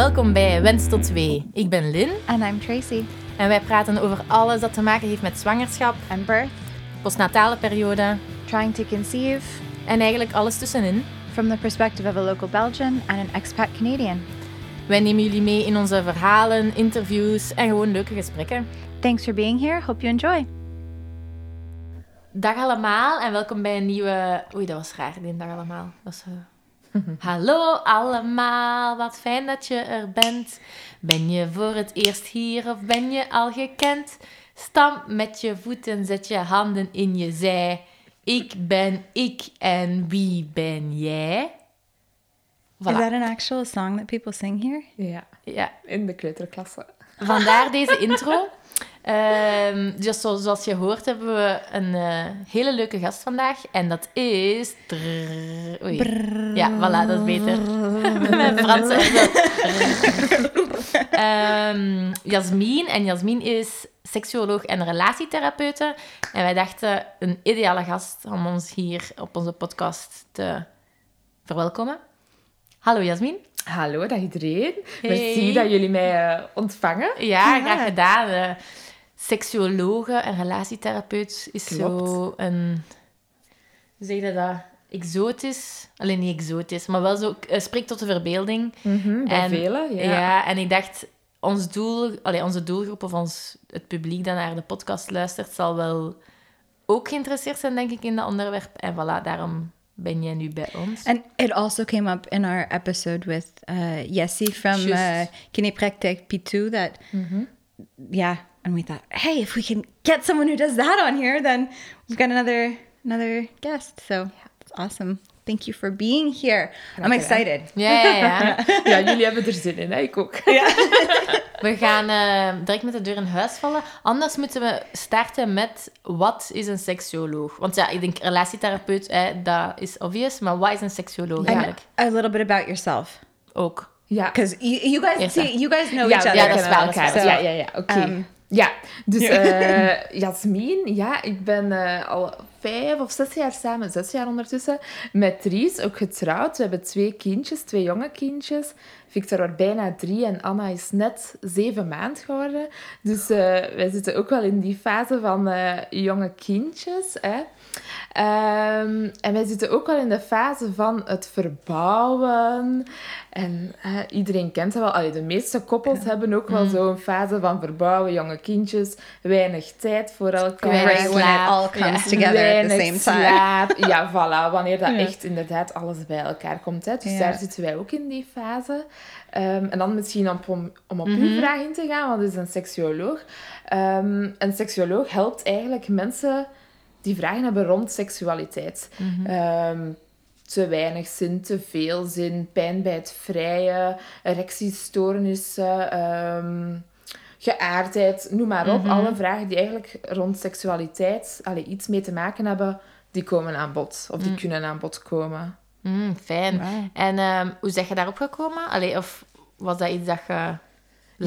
Welkom bij Wens tot 2. Ik ben Lynn And I'm Tracy. en wij praten over alles dat te maken heeft met zwangerschap, And birth, postnatale periode trying to conceive en eigenlijk alles tussenin. from the perspective of a local Belgian and an expat Canadian. Wij nemen jullie mee in onze verhalen, interviews en gewoon leuke gesprekken. Thanks for being here. Hope you enjoy. Dag allemaal en welkom bij een nieuwe... Oei, dat was raar, die dag allemaal. Dat was, eh, Hallo allemaal, wat fijn dat je er bent. Ben je voor het eerst hier of ben je al gekend? Stamp met je voeten, zet je handen in je zij. Ik ben ik en wie ben jij? Voilà. Is that an actual song that people sing here? Ja, Ja, in de kleuterklasse. Vandaar deze intro. Ehm, dus zo- zoals je hoort hebben we een eh, hele leuke gast vandaag. En dat is... Oei. Ja, voilà, dat is beter. Mijn Frans is dat. Ehm, Jasmin. En Jasmin is seksuoloog en relatietherapeute. En wij dachten een ideale gast om ons hier op onze podcast te verwelkomen. Hallo Jasmin. Hallo, dag iedereen. Hey. Merci dat jullie mij eh, ontvangen. Ja, graag gedaan. Eh, seksuologe en relatietherapeut is zo een... Hoe zeg je dat? Exotisch. Alleen niet exotisch, maar wel zo... eh, spreekt tot de verbeelding. Bij En- velen, ja. Ja. en ik dacht... Ons doel, allee, onze doelgroep of ons, het publiek dat naar de podcast luistert, zal wel ook geïnteresseerd zijn, denk ik, in dat onderwerp. En voilà, daarom ben jij nu bij ons. And it also came up in our episode with uh, from uh, Just. P2 that, yeah, and we thought, hey, if we can get someone who does that on here, then we've got another another guest. So yeah. it's awesome. Thank you for being here. I'm excited. Ja, ja, ja. Ja, jullie hebben er zin in, hè? ik ook. We gaan eh, direct met de deur in huis vallen. Anders moeten we starten met wat is een seksuoloog? Want ja, ik denk relatietherapeut, hè, dat is obvious. Maar wat is een seksuoloog eigenlijk? a little bit about yourself. Ook. Ja, Because you, you guys see, you guys know ja, each other. ja, dat is waar. Ja, ja, ja, oké. Ja, dus eh Jasmin, ja, ik ben eh, al vijf of zes jaar samen, zes jaar ondertussen, met Dries, ook getrouwd. We hebben twee kindjes, twee jonge kindjes. Victor wordt bijna drie en Anna is net zeven maand geworden. Dus eh, wij zitten ook wel in die fase van jonge kindjes. Hè. Ehm, en wij zitten ook wel in de fase van het verbouwen. En eh, iedereen kent dat wel. Allee, de meeste koppels hebben ook wel zo'n fase van verbouwen, jonge kindjes, weinig tijd voor elkaar. Weinig Right when it slaap. all comes Ja. together at the Weinig same time. slaap. Ja, voilà. Wanneer dat Ja. echt inderdaad alles bij elkaar komt. Hè. Dus Ja. daar zitten wij ook in die fase. Ehm, en dan misschien om, om op Mhm. uw vraag in te gaan, want is een seksuoloog. Ehm, een seksuoloog helpt eigenlijk mensen die vragen hebben rond seksualiteit. Mhm. Ehm, te weinig zin, te veel zin, pijn bij het vrije, erectiestoornissen, ehm, geaardheid, noem maar op. Mhm. Alle vragen die eigenlijk rond seksualiteit allee, iets mee te maken hebben, die komen aan bod. Of die kunnen aan bod komen. Mm, fijn. Wow. En ehm, hoe zeg je daarop gekomen? Allee, of was dat iets dat je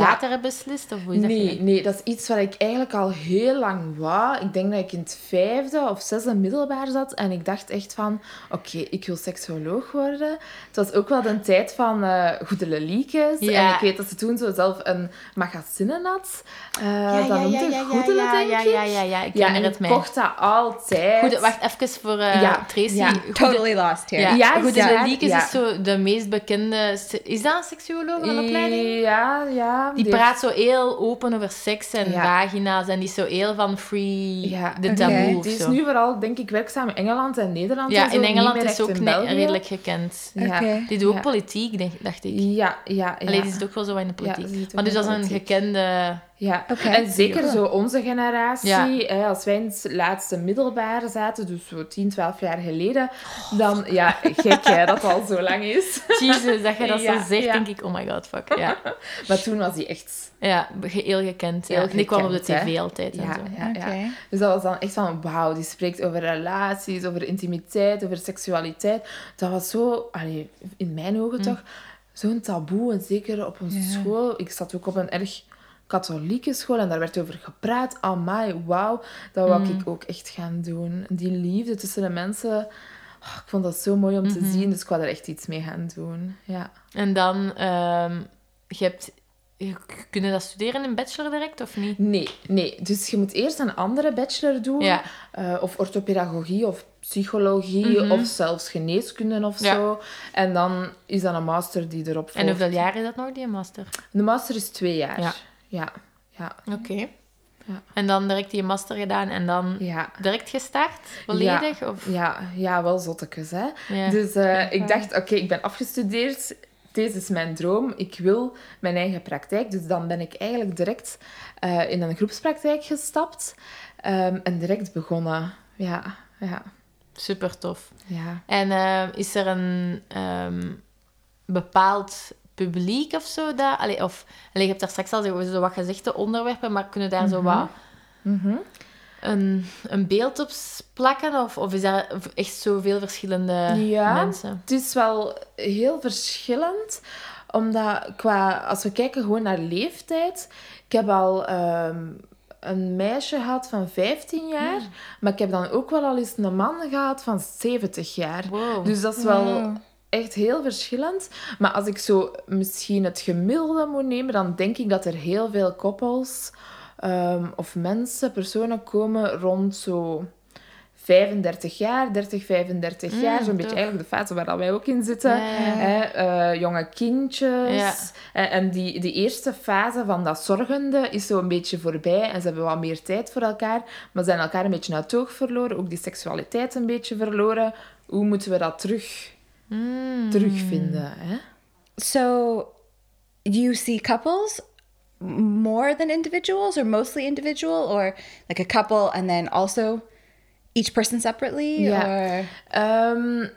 later hebt beslist? Of hoe is dat Nee, gegaan? nee, dat is iets wat ik eigenlijk al heel lang wou. Ik denk dat ik in het vijfde of zesde middelbaar zat en ik dacht echt van, oké, ik wil seksuoloog worden. Het was ook wel de tijd van eh Goede Leliekes. Ja. En ik weet dat ze toen zo zelf een magazine had. Eh Ja, dat ja, noemde ja, ja, Goedele, ja, denk ja, ik. ja, ja, ja, ik Ja, herinner het ik mij. kocht dat altijd. Goed, wacht even voor eh, Ja, Tracy. ja. Goede- Totally lost here. Ja, Ja, Goede dat- ja. is zo de meest bekende... Is dat een seksuoloog van opleiding? Ja, ja. Die heeft- praat zo heel open over seks en Ja. vagina's en die is zo heel van free, Ja, de taboe of Die is zo. nu vooral, denk ik, werkzaam in Engeland en Nederland. ja, en zo, in Engeland is ook ne- redelijk gekend. Ja. Oké. Die doet ook Ja. politiek, denk, dacht ik. Ja, ja, ja. Allee, die zit ook wel zo in de Ja, politiek. maar dus dat is een gekende... Ja, en zeker zo onze generatie, Ja. hè, als wij in het laatste middelbaar zaten, dus zo 10, 12 jaar geleden, dan, ja, gek hè, dat al zo lang is. Jezus, dat je dat Ja, zo zegt, ja. denk ik, oh my god, fuck. Ja, Maar toen was die echt, ja heel gekend. Heel die kwam op de hè. tv altijd en zo. ja, ja. Oké. Dus dat was dan echt van, wauw, die spreekt over relaties, over intimiteit, over seksualiteit. Dat was zo, allee, in mijn ogen Mm. toch, zo'n taboe. En zeker op onze school. Ik zat ook op een erg katholieke school en daar werd over gepraat. Amai, wauw, dat wou Mm. ik ook echt gaan doen. Die liefde tussen de mensen, oh, ik vond dat zo mooi om Mhm. te zien. Dus ik wou er echt iets mee gaan doen. Ja. En dan ehm, je hebt... je- Kun je dat studeren in een bachelor direct, of niet? Nee, nee. Dus je moet eerst een andere bachelor doen. Ja. eh, of orthopedagogie, of psychologie, Mhm. of zelfs geneeskunde of Ja. zo. En dan is dat een master die erop volgt. En hoeveel jaar is dat nog, die master? De master is twee jaar. Ja. Ja. Ja. Oké. Ja. En dan direct die master gedaan en dan Ja. direct gestart? Volledig? Of... Ja, ja, wel zottekes, hè. Ja. Dus eh, ik dacht, oké, ik ben afgestudeerd. Deze is mijn droom. Ik wil mijn eigen praktijk. Dus dan ben ik eigenlijk direct eh, in een groepspraktijk gestapt. ehm, en direct begonnen. Ja, ja, Super tof. ja. En eh, is er een ehm, bepaald publiek of zo? Dat, allee, of, allee, je hebt daar straks al zo, zo wat gezegde onderwerpen, maar kunnen daar zo wat Mhm. een, een beeld op plakken? Of, of is dat echt zoveel verschillende Ja. mensen? Het is wel heel verschillend. Omdat qua, als we kijken gewoon naar leeftijd. Ik heb al ehm, een meisje gehad van 15 jaar. Maar ik heb dan ook wel al eens een man gehad van 70 jaar. Wow. Dus dat is wel Wow. Echt heel verschillend. Maar als ik zo misschien het gemiddelde moet nemen, dan denk ik dat er heel veel koppels ehm, of mensen, personen komen rond zo 35 jaar, 30, 35 jaar. Mm, Zo'n beetje eigenlijk de fase waar dat wij ook in zitten. Ja, ja, ja. Hè, eh, jonge kindjes. Ja. En, en die, die eerste fase van dat zorgende is zo een beetje voorbij. En ze hebben wat meer tijd voor elkaar. Maar zijn elkaar een beetje uit het oog verloren. Ook die seksualiteit een beetje verloren. Hoe moeten we dat terug, Mm. terugvinden? Hè? So, you see couples more than individuals, or mostly individual, or like a couple and then also each person separately? Ja. Ehm,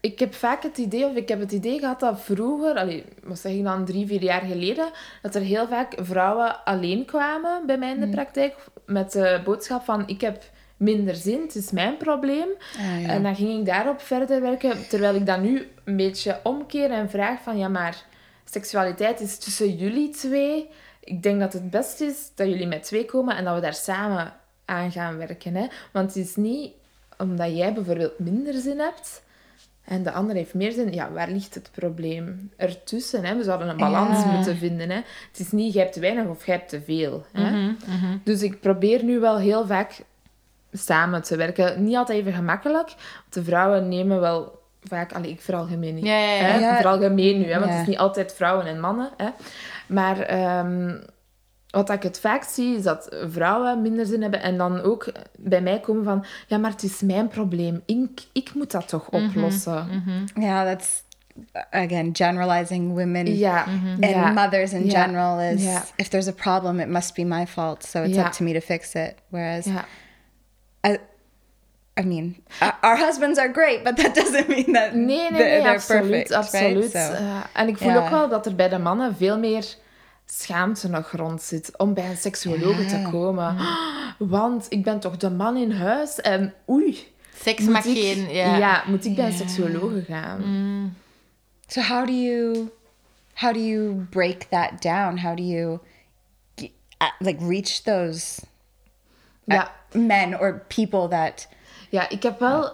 ik heb vaak het idee, of ik heb het idee gehad dat vroeger, allee, wat zeg ik dan, drie, vier jaar geleden, dat er heel vaak vrouwen alleen kwamen bij mij in de praktijk met de boodschap van ik heb minder zin, het is mijn probleem. Ah, ja. En dan ging ik daarop verder werken, terwijl ik dat nu een beetje omkeer en vraag van ja, maar seksualiteit is tussen jullie twee. Ik denk dat het best is dat jullie met twee komen en dat we daar samen aan gaan werken. Hè? Want het is niet omdat jij bijvoorbeeld minder zin hebt en de ander heeft meer zin. Ja, waar ligt het probleem? Ertussen, hè? We zouden een balans Ja. moeten vinden. Hè? Het is niet jij hebt te weinig of jij hebt te veel. Hè? Mhm, mhm. Dus ik probeer nu wel heel vaak samen te werken. Niet altijd even gemakkelijk. Want de vrouwen nemen wel vaak... Allee, ik veralgemeen niet. Ja, ja, ja. Hè? Ja. Veralgemeen nu, hè? want Ja. het is niet altijd vrouwen en mannen. Hè? Maar ehm, wat ik het vaak zie, is dat vrouwen minder zin hebben. En dan ook bij mij komen van... Ja, maar het is mijn probleem. Ik, ik moet dat toch oplossen. Mhm. yeah, that's again generalizing women Ja. and ja. mothers in Ja. general is Ja. if there's a problem, it must be my fault. So it's Ja. up to me to fix it. Whereas ja. I, I mean, uh, our husbands are great, but that doesn't mean that Nee, nee, they're, nee, they're absoluut. perfect, absoluut. Right? So, Eh, en ik voel ook wel dat er bij de mannen veel meer schaamte nog rond zit om bij een seksuoloog te komen. Want ik ben toch de man in huis en oei. Seks mag ik, geen... Ja. moet ik bij een seksuoloog gaan? Mm. so how do you how do you break that down? How do you uh, like reach those Ja. Men or people that Ja, ik heb wel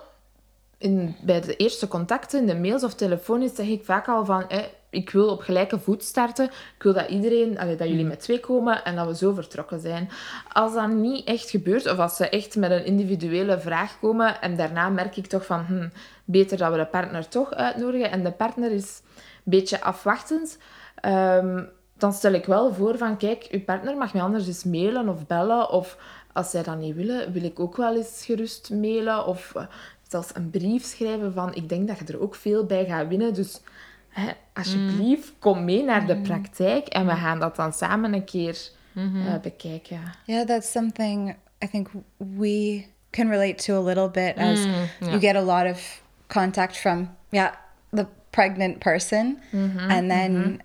in, bij de eerste contacten, in de mails of telefonisch, zeg ik vaak al van... eh, ik wil op gelijke voet starten. Ik wil dat iedereen, allee, dat jullie met twee komen en dat we zo vertrokken zijn. Als dat niet echt gebeurt, of als ze echt met een individuele vraag komen en daarna merk ik toch van, hm, beter dat we de partner toch uitnodigen en de partner is een beetje afwachtend, ehm, dan stel ik wel voor van, kijk, uw partner mag mij anders eens mailen of bellen, of als zij dat niet willen, wil ik ook wel eens gerust mailen, of eh, zelfs een brief schrijven van, ik denk dat je er ook veel bij gaat winnen, dus hè, alsjeblieft, kom mee naar de praktijk en we gaan dat dan samen een keer eh, bekijken. Yeah, that's something I think we can relate to a little bit as Mm, yeah. you get a lot of contact from yeah, the pregnant person and then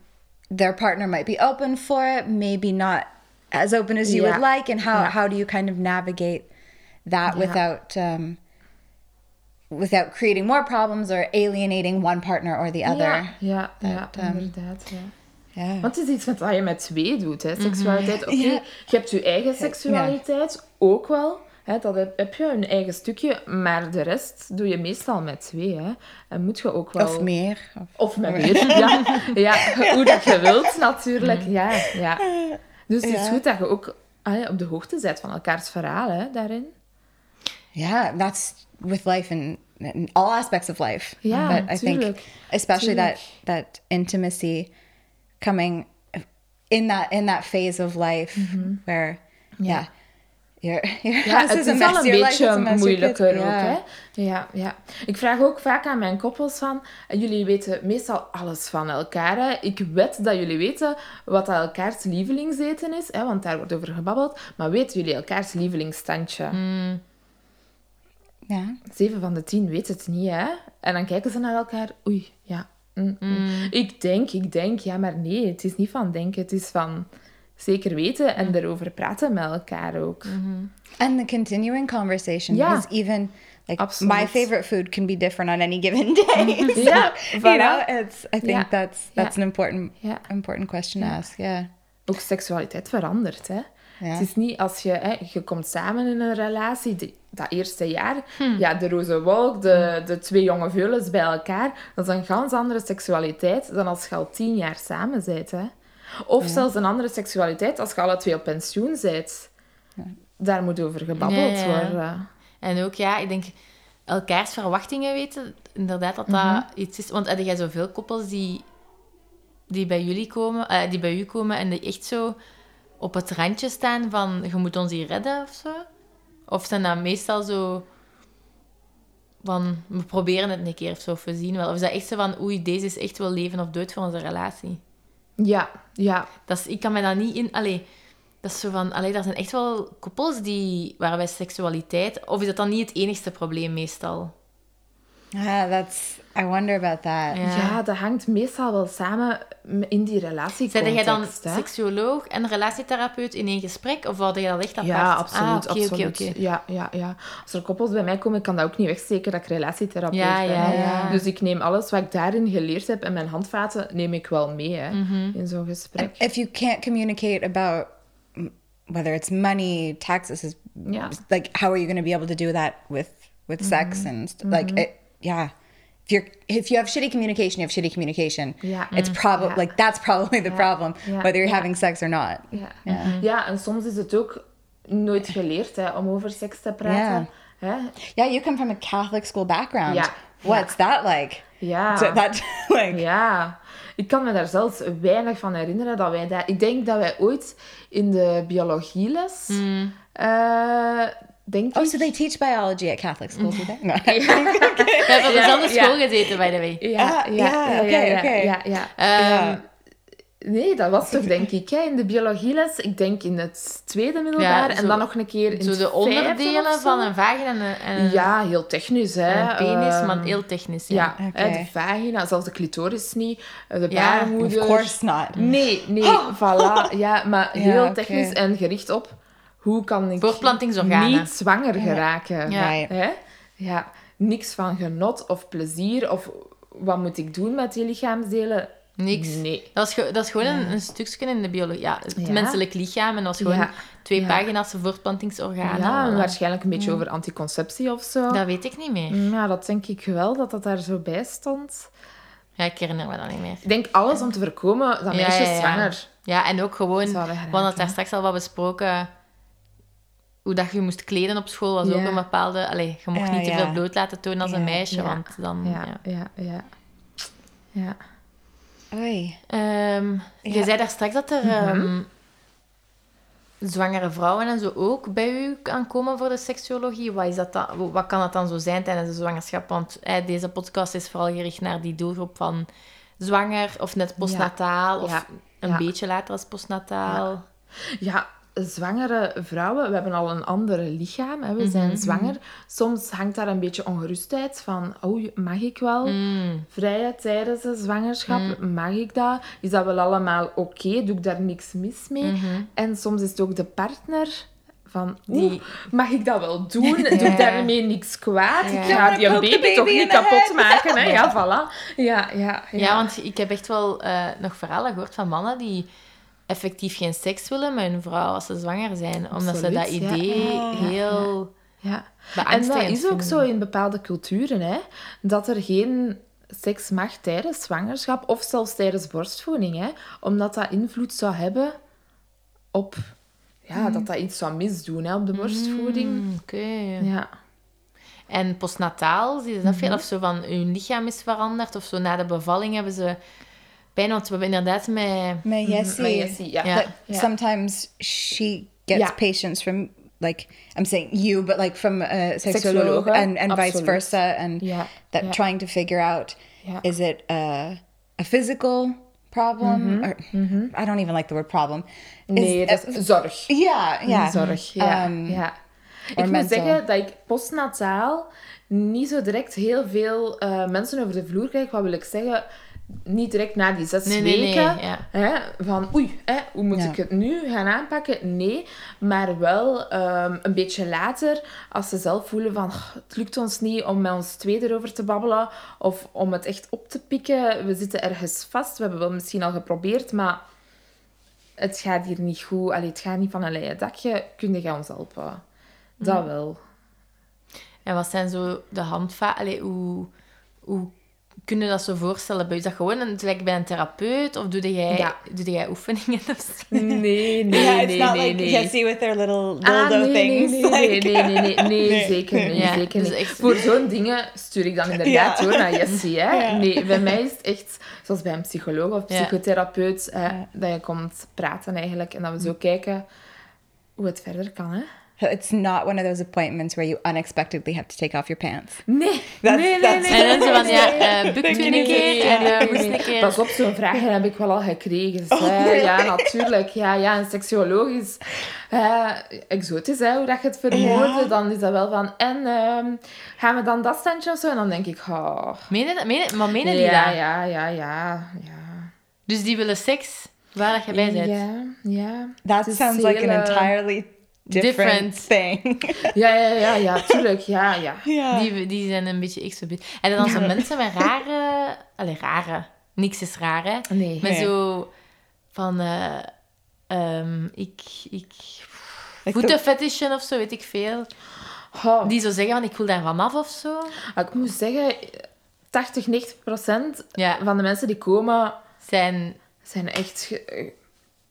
their partner might be open for it, maybe not as open as you would Yeah. like and how Yeah. how do you kind of navigate that without um without creating more problems or alienating one partner or the other. Ja, ja, ehm, inderdaad. Ja. Yeah. Want het is iets wat je met twee doet, hè, seksualiteit. Oké, je hebt je eigen seksualiteit ook wel. Hè, dat heb, je een eigen stukje, maar de rest doe je meestal met twee. Hè. En moet je ook wel... Of meer. Of- Of met meer, ja. ja. Hoe dat je wilt, natuurlijk. Ja, ja. Dus het is Ja. goed dat je ook ja, op de hoogte bent van elkaars verhaal, hè, daarin. Yeah, that's with life and in all aspects of life. Ja, but I think especially Tuurlijk. that that intimacy coming in that in that phase of life where yeah, Ja, house het is al een beetje moeilijker ook, hè. Ja, ja. Ik vraag ook vaak aan mijn koppels van... en Jullie weten meestal alles van elkaar, hè. Ik weet dat jullie weten wat dat elkaars lievelingseten is, hè, want daar wordt over gebabbeld. Maar weten jullie elkaars lievelingsstandje? Yeah. Zeven van de tien weet het niet, hè. En dan kijken ze naar elkaar. Oei, ja. mm, mm. Ik denk, ik denk. Ja, maar nee, het is niet van denken. Het is van zeker weten en erover praten met elkaar ook. And the continuing conversation Yeah. because even like my favorite food can be different on any given day. So, Ja, you know, it's I think Ja. that's that's Ja. an important Ja. important question to ask. Yeah. Ook seksualiteit verandert, hè. Ja. Het is niet als je... Hè, je komt samen in een relatie, die- dat eerste jaar... Ja, de roze wolk, de, de twee jonge veulens bij elkaar. Dat is een ganz andere seksualiteit dan als je al tien jaar samen bent, hè. Of zelfs een andere seksualiteit als je alle twee op pensioen bent. Daar moet over gebabbeld Ja, ja. worden. En ook, ja, ik denk, elkaars verwachtingen weten, inderdaad, dat dat iets is. Want heb jij zoveel koppels die, die bij jullie komen, eh, die bij u komen en die echt zo op het randje staan van, je moet ons hier redden of zo? Of zijn dat meestal zo van, we proberen het een keer of zo, of we zien wel. Of is dat echt zo van, oei, deze is echt wel leven of dood voor onze relatie? Ja, ja. Dat is, ik kan me dat niet in... Allee, dat is zo van... Allee, er zijn echt wel koppels die, waarbij seksualiteit... Of is dat dan niet het enigste probleem meestal? Yeah, that's I wonder about that. Ja. Ja, dat hangt meestal wel samen in die relatie. Zijn jij dan seksuoloog en relatietherapeut in één gesprek? Of had je dat echt apart? Ja, absoluut. Ah, absoluut. oké. Ja, ja, ja. Als er koppels bij mij komen, ik kan dat ook niet wegsteken dat ik relatietherapeut Ja, ben. ja, hè. ja. Dus ik neem alles wat ik daarin geleerd heb en mijn handvaten neem ik wel mee hè, Mhm. in zo'n gesprek. If you can't communicate about whether it's money, taxes, is Yeah. like how are you going to be able to do that with with sex and st- like it, yeah. If you're if you have shitty communication, you have shitty communication. Ja. It's probably Ja. like that's probably the problem, Ja. whether you're having sex or not. Ja. Ja. ja, en soms is het ook nooit geleerd hè, om over seks te praten. Hè? Yeah, you come from a Catholic school background. Yeah. What's that like? Ja. So that like Ja, ik kan me daar zelfs weinig van herinneren dat wij daar... Ik denk dat wij ooit in de biologieles... eh, denk Oh, ik... so they teach biology at Catholic schools, do they? No. We hebben op dezelfde school gezeten, by the way. Ja, Ah, ja, oké, oké. ja, ja. Ehm, Ja. Nee, dat was toch denk ik, hè, in de biologieles. Ik denk in het tweede middelbaar Ja, en dan nog een keer in Zo het de onderdelen of zo. van een vagina en een, en een, Ja, heel technisch, hè. en een penis, Ehm, maar heel technisch. Ja. Ja, Oké. hè, de vagina, zelfs de clitoris niet, eh, de baarmoeder. Of course not. Nee, nee, voilà. Ja, maar Ja, heel technisch en gericht op hoe kan ik Voortplantingsorganen. niet zwanger geraken. Ja. Hè? ja, niks van genot of plezier of wat moet ik doen met die lichaamsdelen? Niks. Nee. Dat is, dat is gewoon een, een stukje in de biologie. Ja, het Ja. menselijk lichaam. En dat was gewoon Ja. twee Ja. pagina's voortplantingsorganen. Ja, en waarschijnlijk een beetje over anticonceptie of zo. Dat weet ik niet meer. Ja, dat denk ik wel, dat dat daar zo bij stond. Ja, ik herinner me dat niet meer. Ik denk alles om te voorkomen dat Ja, meisjes ja, ja. zwanger Ja, en ook gewoon, we hadden daar straks al wat besproken, hoe dat je moest kleden op school was ook een bepaalde... Allee, je mocht Ja, niet te veel bloot laten tonen als een meisje, ja. want dan... Ja. Ja, ja, ja. ja. Oei. Ehm, Je Ja. zei daar straks dat er ehm, zwangere vrouwen en zo ook bij u kan komen voor de seksuologie. Wat, is dat dan, wat kan dat dan zo zijn tijdens de zwangerschap? Want deze podcast is vooral gericht naar die doelgroep van zwanger of net postnataal of Ja. een Ja. beetje later als postnataal. Ja, zwangere vrouwen, we hebben al een ander lichaam, hè, we Mhm, zijn zwanger. Soms hangt daar een beetje ongerustheid van, oh, mag ik wel Mm. vrijen tijdens de zwangerschap? Mag ik dat? Is dat wel allemaal oké? Doe ik daar niks mis mee? Mhm. En soms is het ook de partner van, oeh, mag ik dat wel doen? Doe ik daarmee niks kwaad? Ja. Ik ga die baby toch niet kapot maken? Hè? Ja, voilà. Ja, ja, ja. Ja, want ik heb echt wel eh, nog verhalen gehoord van mannen die effectief geen seks willen met hun vrouw als ze zwanger zijn. Omdat ze dat idee Ja. heel ja. En dat is ook vinden. zo in bepaalde culturen, hè. Dat er geen seks mag tijdens zwangerschap of zelfs tijdens borstvoeding, hè. Omdat dat invloed zou hebben op... Ja, dat dat iets zou misdoen, hè, op de borstvoeding. Mm, Oké. Ja. En postnataal, zie je dat Mhm. veel? Of zo van, hun lichaam is veranderd? Of zo na de bevalling hebben ze Want we hebben inderdaad met... My Yessie, Maar Jessie, ja. Ja. that Ja. sometimes she gets Ja. patients from like I'm saying you, but like from a sexoloog Seksologen, and, and vice absoluut. versa, and Ja, that ja. trying to figure out Ja. is it a, a physical problem or I don't even like the word problem. Nee, Is- dat is zorg. yeah, yeah. Zorg, ja. Um, ja. Ik moet mental. zeggen dat ik postnataal niet zo direct heel veel eh, mensen over de vloer krijg. Wat wil ik zeggen? Niet direct na die zes Nee, nee, nee, weken. ja. Hè, van oei, hè, hoe moet Ja. ik het nu gaan aanpakken? Nee, maar wel ehm, een beetje later, als ze zelf voelen van "Oh, het lukt ons niet om met ons twee erover te babbelen of om het echt op te pikken. We zitten ergens vast. We hebben wel misschien al geprobeerd, maar het gaat hier niet goed. Allee, het gaat niet van een leien dakje. Kun je ons helpen? Dat wel. En wat zijn zo de handvaten? Hoe, hoe kun je dat zo voorstellen? Is dat gewoon een, gelijk bij een therapeut? Of doe jij, Ja. doe jij oefeningen? of zo? Nee, nee, yeah, nee, nee, like nee. Jessie with their little dildo Ah, nee, things. nee, like, nee, nee, nee, nee, nee, Nee. zeker niet. Ja, zeker dus niet. Voor zo'n dingen stuur ik dan inderdaad Ja. door naar Jessie. Hè? Nee, bij mij is het echt zoals bij een psycholoog of psychotherapeut, hè, dat je komt praten eigenlijk en dat we zo kijken hoe het verder kan. Hè? It's not one of those appointments where you unexpectedly have to take off your pants. Nee, That's- nee, nee, that's- nee. En dan zo van, ja, nee. eh bukt u een keer en eh, nee, moest nee. een keer... Pas op, zo'n vraag heb ik wel al gekregen. Oh. Ja, natuurlijk. Ja, ja, een seksuologisch eh, exotisch, hè, hoe dat je het verwoordde. Ja. Dan is dat wel van, en ehm, gaan we dan dat standje of zo? En dan denk ik, oh... Meen je dat? Meen je- maar menen die ja, dat? ja, ja, ja, ja. Dus die willen seks waar dat je bij bent? Ja, ja. That Het is sounds like an entirely different, different. thing. Ja, ja, ja, ja, tuurlijk. Ja, ja. Die, die zijn een beetje exobiet. En dan zo mensen met rare... Allee, rare. Niks is raar, hè? Nee. Met Nee. zo van... eh ehm, ik... ik Like voetenfetishen of zo, weet ik veel. Oh, Die zo zeggen van, ik wil daar vanaf of zo. ik moet zeggen, 80, 90 procent Ja. van de mensen die komen, Zijn... zijn echt...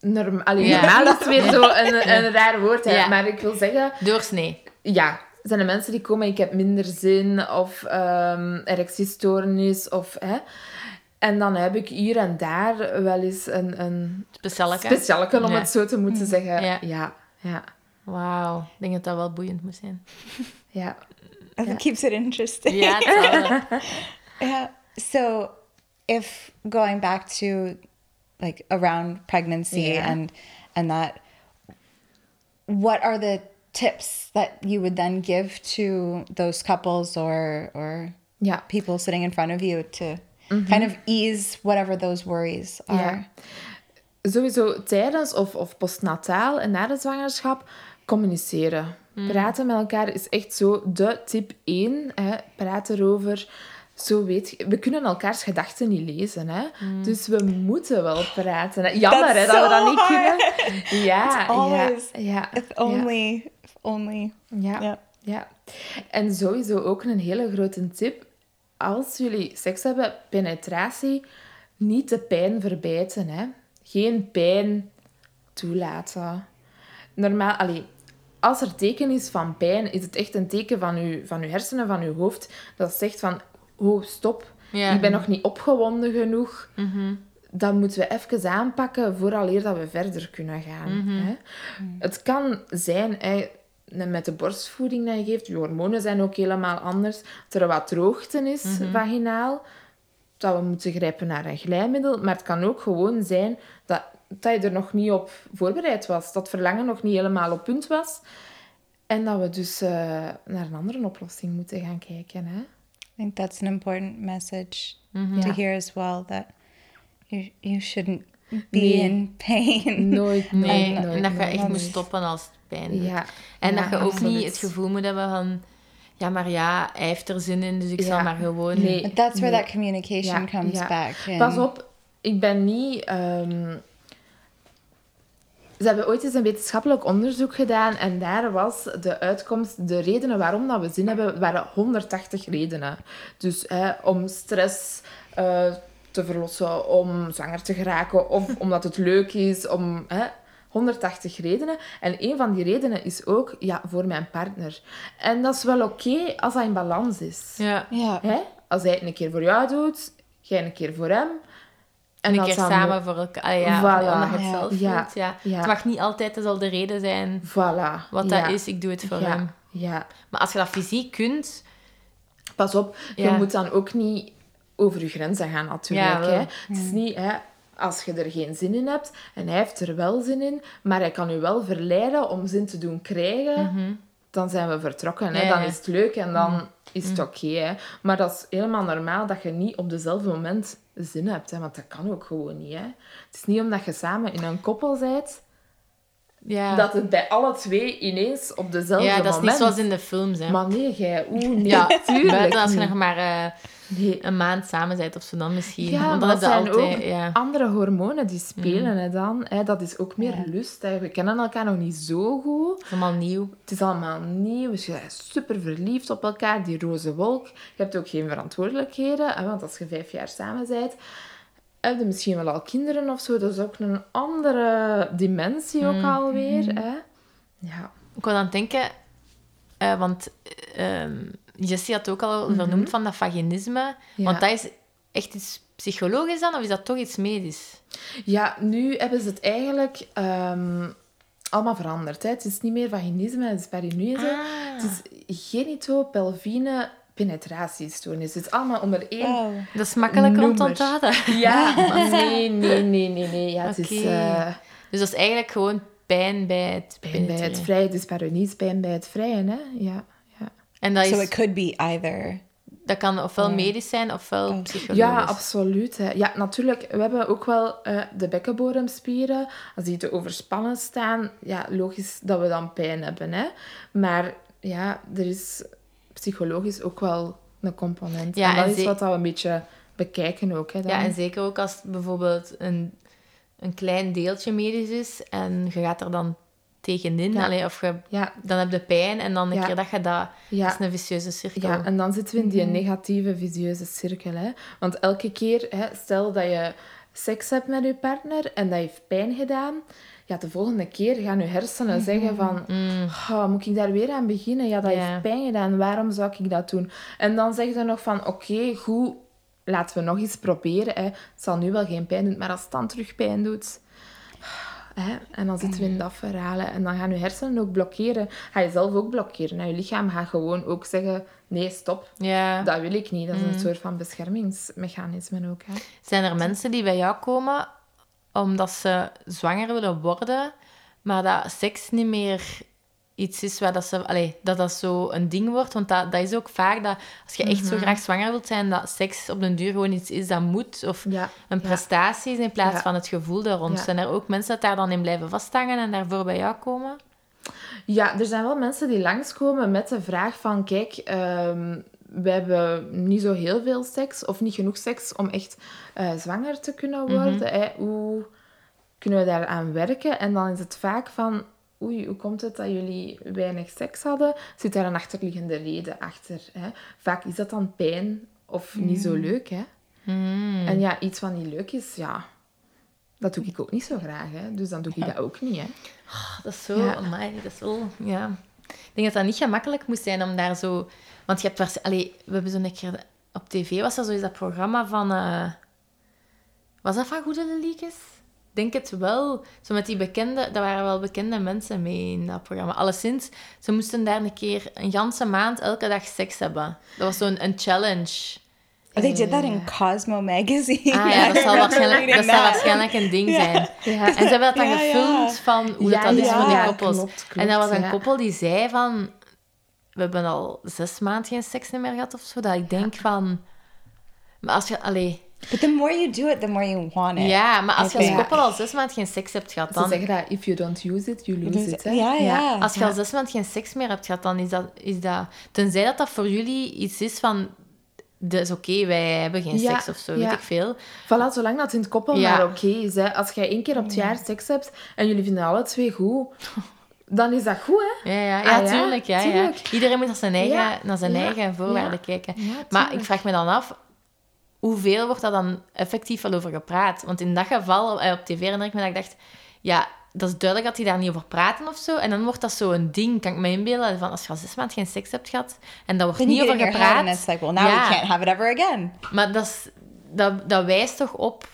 Norm Allee, Ja. Normaal is weer zo een, een raar woord, hè. Ja. maar ik wil zeggen, Doorsnee. ja, zijn er mensen die komen, ik heb minder zin, of ehm erectiestoornis, of... Hè. En dan heb ik hier en daar wel eens een, een Speciale. specialeke, om Ja. het zo te moeten zeggen. Ja. Ja, ja, Wauw. Ik denk dat dat wel boeiend moet zijn. ja. That keeps it interesting. Ja. Yeah. So, if going back to like around pregnancy Yeah. and and that, what are the tips that you would then give to those couples or or yeah people sitting in front of you to mm-hmm. kind of ease whatever those worries are? Ja. Sowieso tijdens of, of postnataal en na de zwangerschap communiceren. Mm. Praten met elkaar is echt zo de tip 1. Hè. Praat erover. Zo weet je, we kunnen elkaars gedachten niet lezen. Hè. Dus we moeten wel praten. Hè. Jammer hè, dat we dat niet kunnen. Ja, ja, ja, If ja. only, if only. Ja, Ja. ja. En sowieso ook een hele grote tip. Als jullie seks hebben, penetratie, niet de pijn verbijten. Hè. Geen pijn toelaten. Normaal, allee, als er teken is van pijn, is het echt een teken van uw, van uw hersenen, van uw hoofd, dat zegt van, oh, stop, Ja. ik ben nog niet opgewonden genoeg. Dat moeten we even aanpakken vooraleer dat we verder kunnen gaan. Hè? Het kan zijn, hè, met de borstvoeding dat je geeft, je hormonen zijn ook helemaal anders, dat er wat droogte is vaginaal, dat we moeten grijpen naar een glijmiddel. Maar het kan ook gewoon zijn dat, dat je er nog niet op voorbereid was, dat verlangen nog niet helemaal op punt was. En dat we dus eh, naar een andere oplossing moeten gaan kijken. Hè? I think that's an important message to Ja. hear as well. That you you shouldn't be Nee. in pain. Nooit, Nee, nooit, nooit. en dat je echt moet stoppen als het pijn doet. Ja. En Ja, dat je ook absoluut. niet het gevoel moet hebben van... Ja, maar ja, hij heeft er zin in, dus ik zal maar gewoon... Nee. That's where Nee. that communication Ja, comes ja. back. in. Pas op, ik ben niet... ehm, Ze hebben ooit eens een wetenschappelijk onderzoek gedaan en daar was de uitkomst, de redenen waarom dat we zin hebben, waren 180 redenen. Dus hè, om stress eh, te verlossen, om zwanger te geraken of omdat het leuk is, om... Hè, 180 redenen. En een van die redenen is ook, ja, voor mijn partner. En dat is wel oké als dat in balans is. Ja. Ja. Hè? Als hij het een keer voor jou doet, jij een keer voor hem. En een dat keer samen voor elkaar. Ah, ja, Voilà. omdat je het zelf Ja. voelt. Ja. Ja. Het mag niet altijd dezelfde reden zijn. Voilà. Wat ja. dat is, ik doe het voor ja. hem. Ja. Maar als je dat fysiek kunt... Pas op, je moet dan ook niet over je grenzen gaan natuurlijk. Hè. Het is niet... Hè, als je er geen zin in hebt en hij heeft er wel zin in, maar hij kan u wel verleiden om zin te doen krijgen, dan zijn we vertrokken. Hè? Dan is het leuk en dan Mhm. is het oké. hè. maar dat is helemaal normaal dat je niet op dezelfde moment zin hebt. Hè? Want dat kan ook gewoon niet. Hè? Het is niet omdat je samen in een koppel bent, Ja, dat het bij alle twee ineens op dezelfde ja dat is moment... niet zoals in de films. Hè. Maar nee, jij... Oeh, nee, ja, tuurlijk buiten als je nog maar eh, Nee. een maand samen bent of zo dan misschien. Ja, Want maar dan dat zijn altijd... ook Ja. andere hormonen die spelen hè, dan. Hè, dat is ook meer Ja. lust. Hè. We kennen elkaar nog niet zo goed. Het is allemaal nieuw. Het is allemaal nieuw. Dus je bent super verliefd op elkaar, die roze wolk. Je hebt ook geen verantwoordelijkheden. Hè, want als je vijf jaar samen bent, heb je misschien wel al kinderen of zo. Dat is ook een andere dimensie ook alweer. Hè. Ja. Ik wou dan denken... eh, want ehm, Jessie had ook al vernoemd van dat vaginisme. Ja. Want dat is echt iets psychologisch dan? Of is dat toch iets medisch? Ja, nu hebben ze het eigenlijk ehm, allemaal veranderd. Hè. Het is niet meer vaginisme, het is perineuse. Ah. Het is genitopelvine penetratiestoornis. Het is allemaal onder één... Oh. Dat is makkelijker om te onthouden. Ja, maar nee, nee, nee, nee, nee. Ja, het is eh, Dus dat is eigenlijk gewoon pijn bij het pijn bij het penetreren. vrijen. Het is paronies, pijn bij het vrijen, hè. Ja, ja. En dat, So is, it could be either. dat kan ofwel medisch zijn, ofwel Oh. psychologisch. ja, absoluut. Hè. Ja, natuurlijk, we hebben ook wel eh, de bekkenbodemspieren. Als die te overspannen staan, ja, logisch dat we dan pijn hebben, hè. Maar ja, er is psychologisch ook wel een component. Ja, en dat en is wat we een beetje bekijken ook, hè. Dan. Ja, en zeker ook als bijvoorbeeld een, een klein deeltje medisch is en je gaat er dan tegenin, Ja. allee, of je, ja, dan heb je pijn en dan een Ja. keer dat je dat... ja. Dat is een vicieuze cirkel. Ja, en dan zitten we in die Mhm. negatieve, visieuze cirkel. Hè? Want elke keer, hè, stel dat je seks hebt met je partner en dat heeft pijn gedaan, ja, de volgende keer gaan je hersenen zeggen van, "Ah, moet ik daar weer aan beginnen? Ja, dat Mhm. Heeft pijn gedaan, waarom zou ik dat doen? En dan zeg je nog van, oké, goed, laten we nog eens proberen. Hè. Het zal nu wel geen pijn doen, maar als het dan terug pijn doet... Hè? En dan zitten we in dat verhaal. hè. En dan gaan je hersenen ook blokkeren. Ga je zelf ook blokkeren. En je lichaam gaat gewoon ook zeggen... Nee, stop. Ja. Dat wil ik niet. Dat is Mm. een soort van beschermingsmechanisme ook. Hè? Zijn er mensen die bij jou komen omdat ze zwanger willen worden, maar dat seks niet meer iets is waar dat ze... Allee, dat dat zo een ding wordt. Want dat, dat is ook vaak dat als je echt zo Mhm. graag zwanger wilt zijn, dat seks op den duur gewoon iets is dat moet. Of Ja. een prestatie is in plaats Ja. van het gevoel daar rond. Ja. Zijn er ook mensen dat daar dan in blijven vasthangen en daarvoor bij jou komen? Ja, er zijn wel mensen die langskomen met de vraag van... Kijk, ehm, we hebben niet zo heel veel seks of niet genoeg seks om echt eh, zwanger te kunnen worden. hè. Hoe kunnen we daaraan werken? En dan is het vaak van... Oei, hoe komt het dat jullie weinig seks hadden? Zit daar een achterliggende reden achter? Hè? Vaak is dat dan pijn of niet zo leuk, hè? En ja, iets wat niet leuk is, ja... Dat doe ik ook niet zo graag, hè. Dus dan doe ik dat ook niet, hè. Oh, dat is zo... Ja. amai, dat is wel... Ja. Ik denk dat dat niet gemakkelijk moest zijn om daar zo... Want je hebt waarsch- Allee, we hebben zo'n keer... Op tv was er zo eens dat programma van... eh, Was dat van Goede Leliekes? Denk het wel. Zo met die bekende... Daar waren wel bekende mensen mee in dat programma. Alleszins, ze moesten daar een keer een ganse maand elke dag seks hebben. Dat was zo'n een challenge. Oh, they did that in Cosmo magazine. Ah ja, dat zal waarschijnlijk, dat zal waarschijnlijk een ding zijn. En ze hebben dat dan Ja, ja. gefilmd van hoe Ja, dat, dat is ja, voor die ja, koppels. klopt, klopt, en daar was een ja. koppel die zei van... We hebben al zes maanden geen seks meer gehad of zo. Dat ik denk van... Maar als je... Allee, But the more you do it, the more you want it. ja, maar als je als koppel al zes maanden geen seks hebt gehad, Ze dan... zeggen dat, if you don't use it, you lose it, hè. ja, ja. Als je al zes maanden geen seks meer hebt gehad, dan is dat... Is dat tenzij dat dat voor jullie iets is van... dat is oké, wij hebben geen Ja, seks of zo, ja. weet ik veel. Voilà, zolang dat in het koppel Ja. maar oké is. Hè. Als jij één keer op het jaar seks hebt en jullie vinden alle twee goed, dan is dat goed, hè? Ja, ja, Ah, ja, ja, tuurlijk. Ja, tuurlijk. Iedereen moet naar zijn eigen, naar zijn eigen voorwaarden kijken. Maar ik vraag me dan af, hoeveel wordt daar dan effectief wel over gepraat? Want in dat geval, eh, op tv herinner ik me dat ik dacht, ja, dat is duidelijk dat die daar niet over praten of zo. En dan wordt dat zo een ding, kan ik me inbeelden, van als je al zes maanden geen seks hebt gehad en daar wordt Then niet over gepraat. it's like, well, now Ja. we can't have it ever again. Maar dat, is, dat, dat wijst toch op,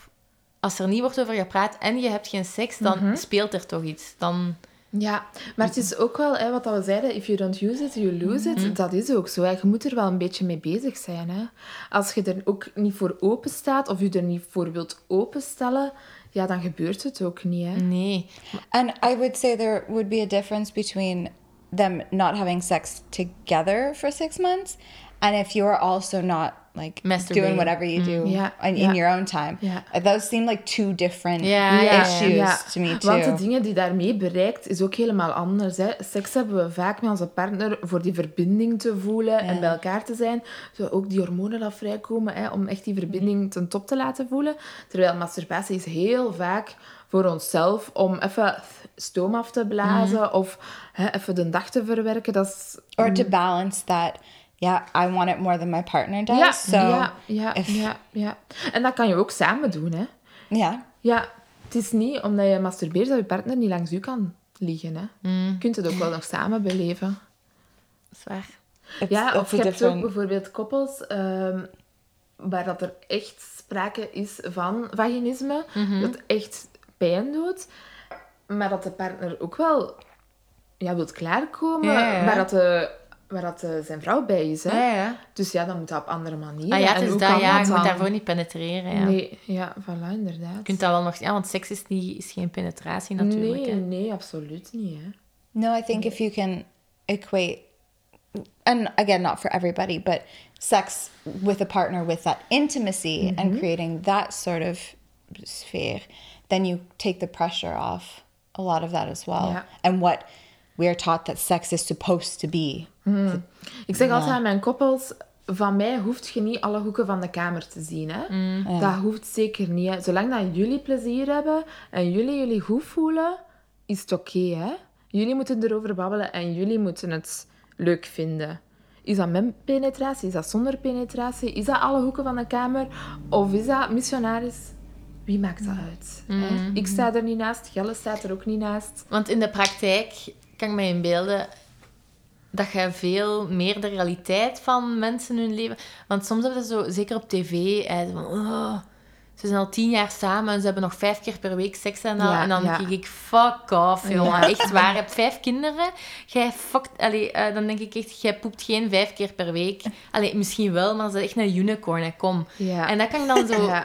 als er niet wordt over gepraat en je hebt geen seks, dan Mhm. speelt er toch iets. Dan, Ja, maar het is ook wel hè, wat we zeiden: if you don't use it, you lose it. Dat is ook zo. Hè. Je moet er wel een beetje mee bezig zijn. Hè. Als je er ook niet voor open staat of je er niet voor wilt openstellen, ja, dan gebeurt het ook niet. Hè. nee. And I would say there would be a difference between them not having sex together for six months and if you're also not like doing whatever you do Yeah, in, in your own time. Yeah. Those seem like two different issues to me too. Want de dingen die daarmee bereikt, is ook helemaal anders. Hè. Seks hebben we vaak met onze partner voor die verbinding te voelen en bij elkaar te zijn. Zo ook die hormonen dat vrijkomen, hè, om echt die verbinding ten top te laten voelen. Terwijl masturbatie is heel vaak voor onszelf om even stoom af te blazen of hè, even de dag te verwerken. Dat is... or to balance that, yeah, I want it more than my partner does. Ja, so ja, ja, if- ja, ja. En dat kan je ook samen doen, hè. yeah. Ja, het is niet omdat je masturbeert dat je partner niet langs u kan liggen, hè. Je kunt het ook wel nog samen beleven. Dat is waar. It's, Ja, of je hebt ook bijvoorbeeld koppels ehm, waar dat er echt sprake is van vaginisme, Mhm. dat echt pijn doet, maar dat de partner ook wel ja, wilt klaarkomen, Ja, ja. waar, dat de, waar dat de, zijn vrouw bij is. Hè? Ja, ja. Dus ja, dan moet dat op andere manieren. Ah ja, het En is dat, ja. Je moet daarvoor niet penetreren, ja. Nee, ja, voilà, inderdaad. Je kunt dat wel nog... Ja, want seks is, niet, is geen penetratie natuurlijk. nee, hè. nee, absoluut niet. Hè. No, I think if you can equate, and again, not for everybody, but sex with a partner with that intimacy and creating that sort of sphere, then you take the pressure off a lot of that as well. Yeah. And what we're taught that sex is supposed to be. Ik zeg altijd aan mijn koppels, van mij hoeft je niet alle hoeken van de kamer te zien. Hè? Dat hoeft zeker niet. Hè? Zolang dat jullie plezier hebben en jullie jullie goed voelen, is het oké. hè? jullie moeten erover babbelen en jullie moeten het leuk vinden. Is dat met penetratie? Is dat zonder penetratie? Is dat alle hoeken van de kamer? Of is dat missionaris? Wie maakt dat uit? Hè? Ik sta er niet naast, Gelle staat er ook niet naast. Want in de praktijk kan ik me inbeelden dat je veel meer de realiteit van mensen hun leven... Want soms hebben ze zo, zeker op tv, eh, van... oh, ze zijn al tien jaar samen en ze hebben nog vijf keer per week seks en al. Ja, en dan ja. denk ik, fuck off, jongen. Echt waar. Je hebt vijf kinderen. Jij fuckt... Allee, eh, dan denk ik echt, jij poept geen vijf keer per week. Allee, misschien wel, maar dat is echt een unicorn, hè. kom. En dat kan ik dan zo...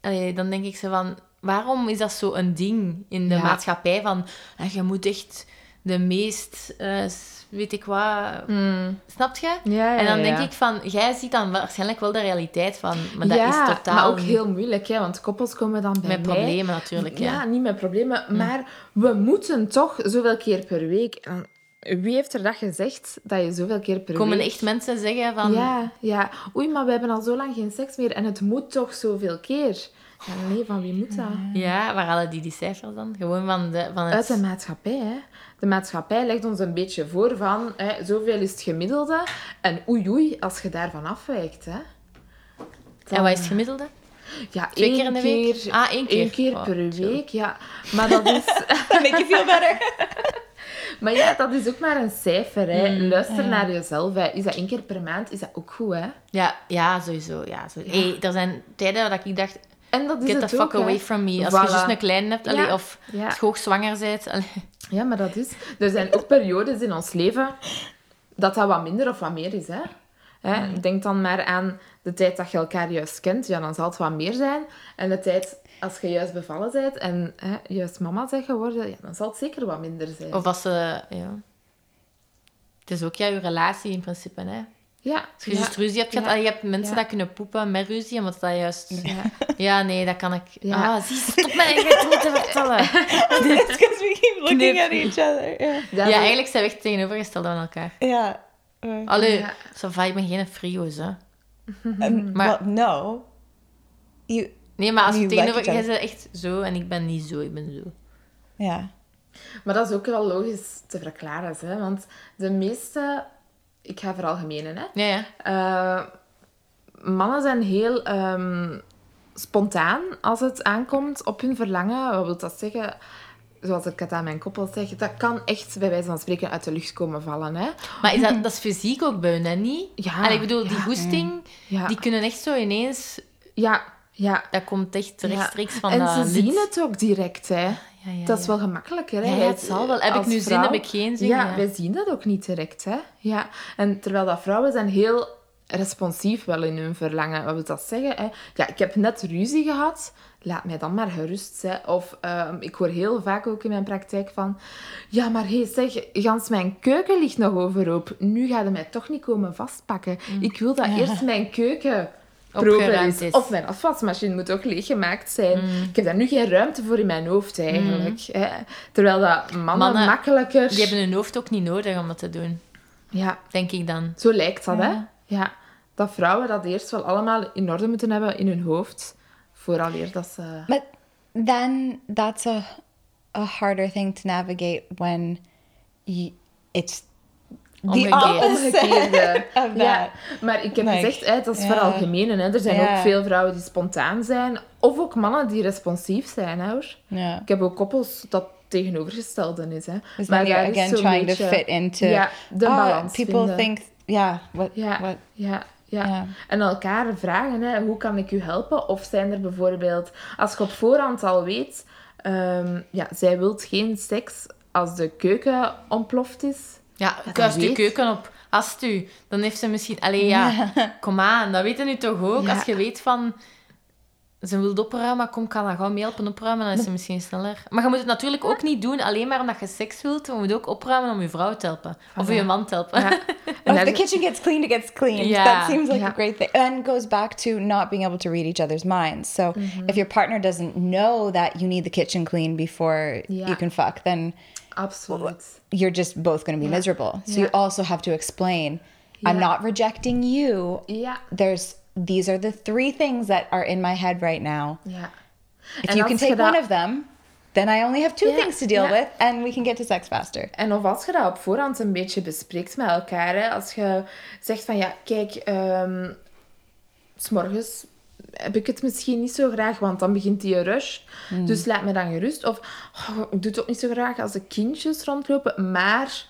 Allee, dan denk ik zo van, waarom is dat zo een ding in de maatschappij? Van, eh, je moet echt de meest, eh, weet ik wat, snap je? Mm. Ja, ja, en dan denk ja. ik van, jij ziet dan waarschijnlijk wel de realiteit van, maar dat is totaal maar ook heel moeilijk, hè, want koppels komen dan bij met mij. problemen natuurlijk. Ja, Ja. niet met problemen, maar we moeten toch zoveel keer per week. Wie heeft er dat gezegd, dat je zoveel keer per Komen week... echt mensen zeggen van, Ja, ja. Oei, maar we hebben al zo lang geen seks meer en het moet toch zoveel keer? Ja, nee, van wie moet dat? ja, waar halen die die cijfers dan? Gewoon van, de, van het... Uit de maatschappij, hè. De maatschappij legt ons een beetje voor van, hè, zoveel is het gemiddelde. En oei, oei, als je daarvan afwijkt, hè. En wat is het gemiddelde? Ja, Twee één keer in de week? keer- Ah, één keer. één keer Oh, per week, ja. Maar dat is... Make you feel better. Maar ja, dat is ook maar een cijfer. Hè. Mm, Luister naar jezelf. Hè. Is dat één keer per maand, is dat ook goed. Hè. Ja, ja, sowieso. Ja, zo. Hey, er zijn tijden dat ik dacht, En dat is get the fuck ook, hè. away from me. Als Voilà. je juist een klein hebt, allee, of hoogzwanger bent. allee. Ja, maar dat is... Er zijn ook periodes in ons leven dat dat wat minder of wat meer is. Hè. Hè, Denk dan maar aan de tijd dat je elkaar juist kent. Ja, dan zal het wat meer zijn. En de tijd als je juist bevallen bent en hè, juist mama bent geworden, ja, dan zal het zeker wat minder zijn. Of als ze... Ja. Het is ook ja, je relatie in principe, hè. Ja. Als je ja, juist ruzie hebt gehad, ja. je hebt mensen Ja. dat kunnen poepen met ruzie, omdat dat juist... Ja. Ja, nee, dat kan ik... Ja. Ah, zie, stop mij, ga het moeten vertellen. Because we keep looking Knip. at each other. Yeah. Ja, Ja, eigenlijk zijn we echt tegenovergesteld aan elkaar. Uh, Allee, Ja. ça va, ik ben geen frio's, hè. Um, Maar- well, no. You, Nee, maar als je tegenover... like Jij bent echt zo en ik ben niet zo, ik ben zo. yeah. Maar dat is ook wel logisch te verklaren, hè? want de meeste, ik ga veralgemenen, hè? Ja, ja. Eh, mannen zijn heel ehm, spontaan als het aankomt op hun verlangen. Wat wil dat zeggen? Zoals ik het aan mijn koppel zeg, dat kan echt bij wijze van spreken uit de lucht komen vallen. Hè? Maar is dat, dat is fysiek ook bij hun, hè, niet? Ja, En ik bedoel, die ja. goesting, Ja, die kunnen echt zo ineens... ja, ja. Dat komt echt rechtstreeks van En ze lid. zien het ook direct. Hè? Ja, ja, Dat is wel gemakkelijker. Hè? Ja, het zal wel. Heb ik nu zin, heb ik geen zin? Ja, wij zien dat ook niet direct. Hè? Ja. En terwijl dat vrouwen zijn heel responsief wel in hun verlangen. Wat wil dat zeggen? Hè? Ja, ik heb net ruzie gehad. Laat mij dan maar gerust. Hè? Of ehm, ik hoor heel vaak ook in mijn praktijk van... Ja, maar hé, zeg, gans mijn keuken ligt nog overhoop. Nu ga je mij toch niet komen vastpakken. Ik wil dat eerst mijn keuken proper Mm. Opgeruimd is. is. Of mijn afwasmachine moet ook leeggemaakt zijn. Mm. Ik heb daar nu geen ruimte voor in mijn hoofd eigenlijk. Hè? Terwijl dat mannen, Mannen, makkelijker... Die hebben hun hoofd ook niet nodig om dat te doen, Ja, denk ik dan. zo lijkt dat, Ja. hè? Ja. Dat vrouwen dat eerst wel allemaal in orde moeten hebben in hun hoofd. Vooraleer dat ze... But then that's a a harder thing to navigate when you, it's Omgekeerd. opposite Omgekeerde. Ja, maar ik heb Like, gezegd, hè, dat is ja. vooral gemeen. Hè. Er zijn Ja. ook veel vrouwen die spontaan zijn. Of ook mannen die responsief zijn, hè, hoor. Ik heb ook koppels dat tegenovergestelde is, hè. Then you're daar is again zo'n trying beetje- to fit into. Ja, de oh, balans people vinden. think, what, Ja, what, ja, ja. yeah. En elkaar vragen, hè, hoe kan ik u helpen? Of zijn er bijvoorbeeld, als je op voorhand al weet, ehm, ja, zij wilt geen seks als de keuken ontploft is. Ja, kuist je keuken op. Ast u. Dan heeft ze misschien... Allee, ja. Kom aan. Dat weten nu toch ook? Als je weet van... Ze wil opruimen, kom, kan dat gewoon mee helpen opruimen, dan is ze misschien sneller. Maar je moet het natuurlijk ook niet doen alleen maar omdat je seks wilt. Je moet ook opruimen om je vrouw te helpen. Of je man te helpen. Ja. If the kitchen gets cleaned, it gets cleaned. Yeah. That seems like Yeah. a great thing. And goes back to not being able to read each other's minds. So if your partner doesn't know that you need the kitchen clean before Yeah. you can fuck, then Absoluut. you're just both going to be miserable. So you also have to explain, I'm not rejecting you. Yeah. There's these are the three things that are in my head right now. Yeah. If En you can take one of them, then I only have two Yeah, things to deal yeah. with and we can get to sex faster. En of als je dat op voorhand een beetje bespreekt met elkaar. Hè? Als je zegt van, ja, kijk, ehm, s s'morgens heb ik het misschien niet zo graag, want dan begint die rush. Dus laat me dan gerust. Of, oh, ik doe het ook niet zo graag als de kindjes rondlopen, maar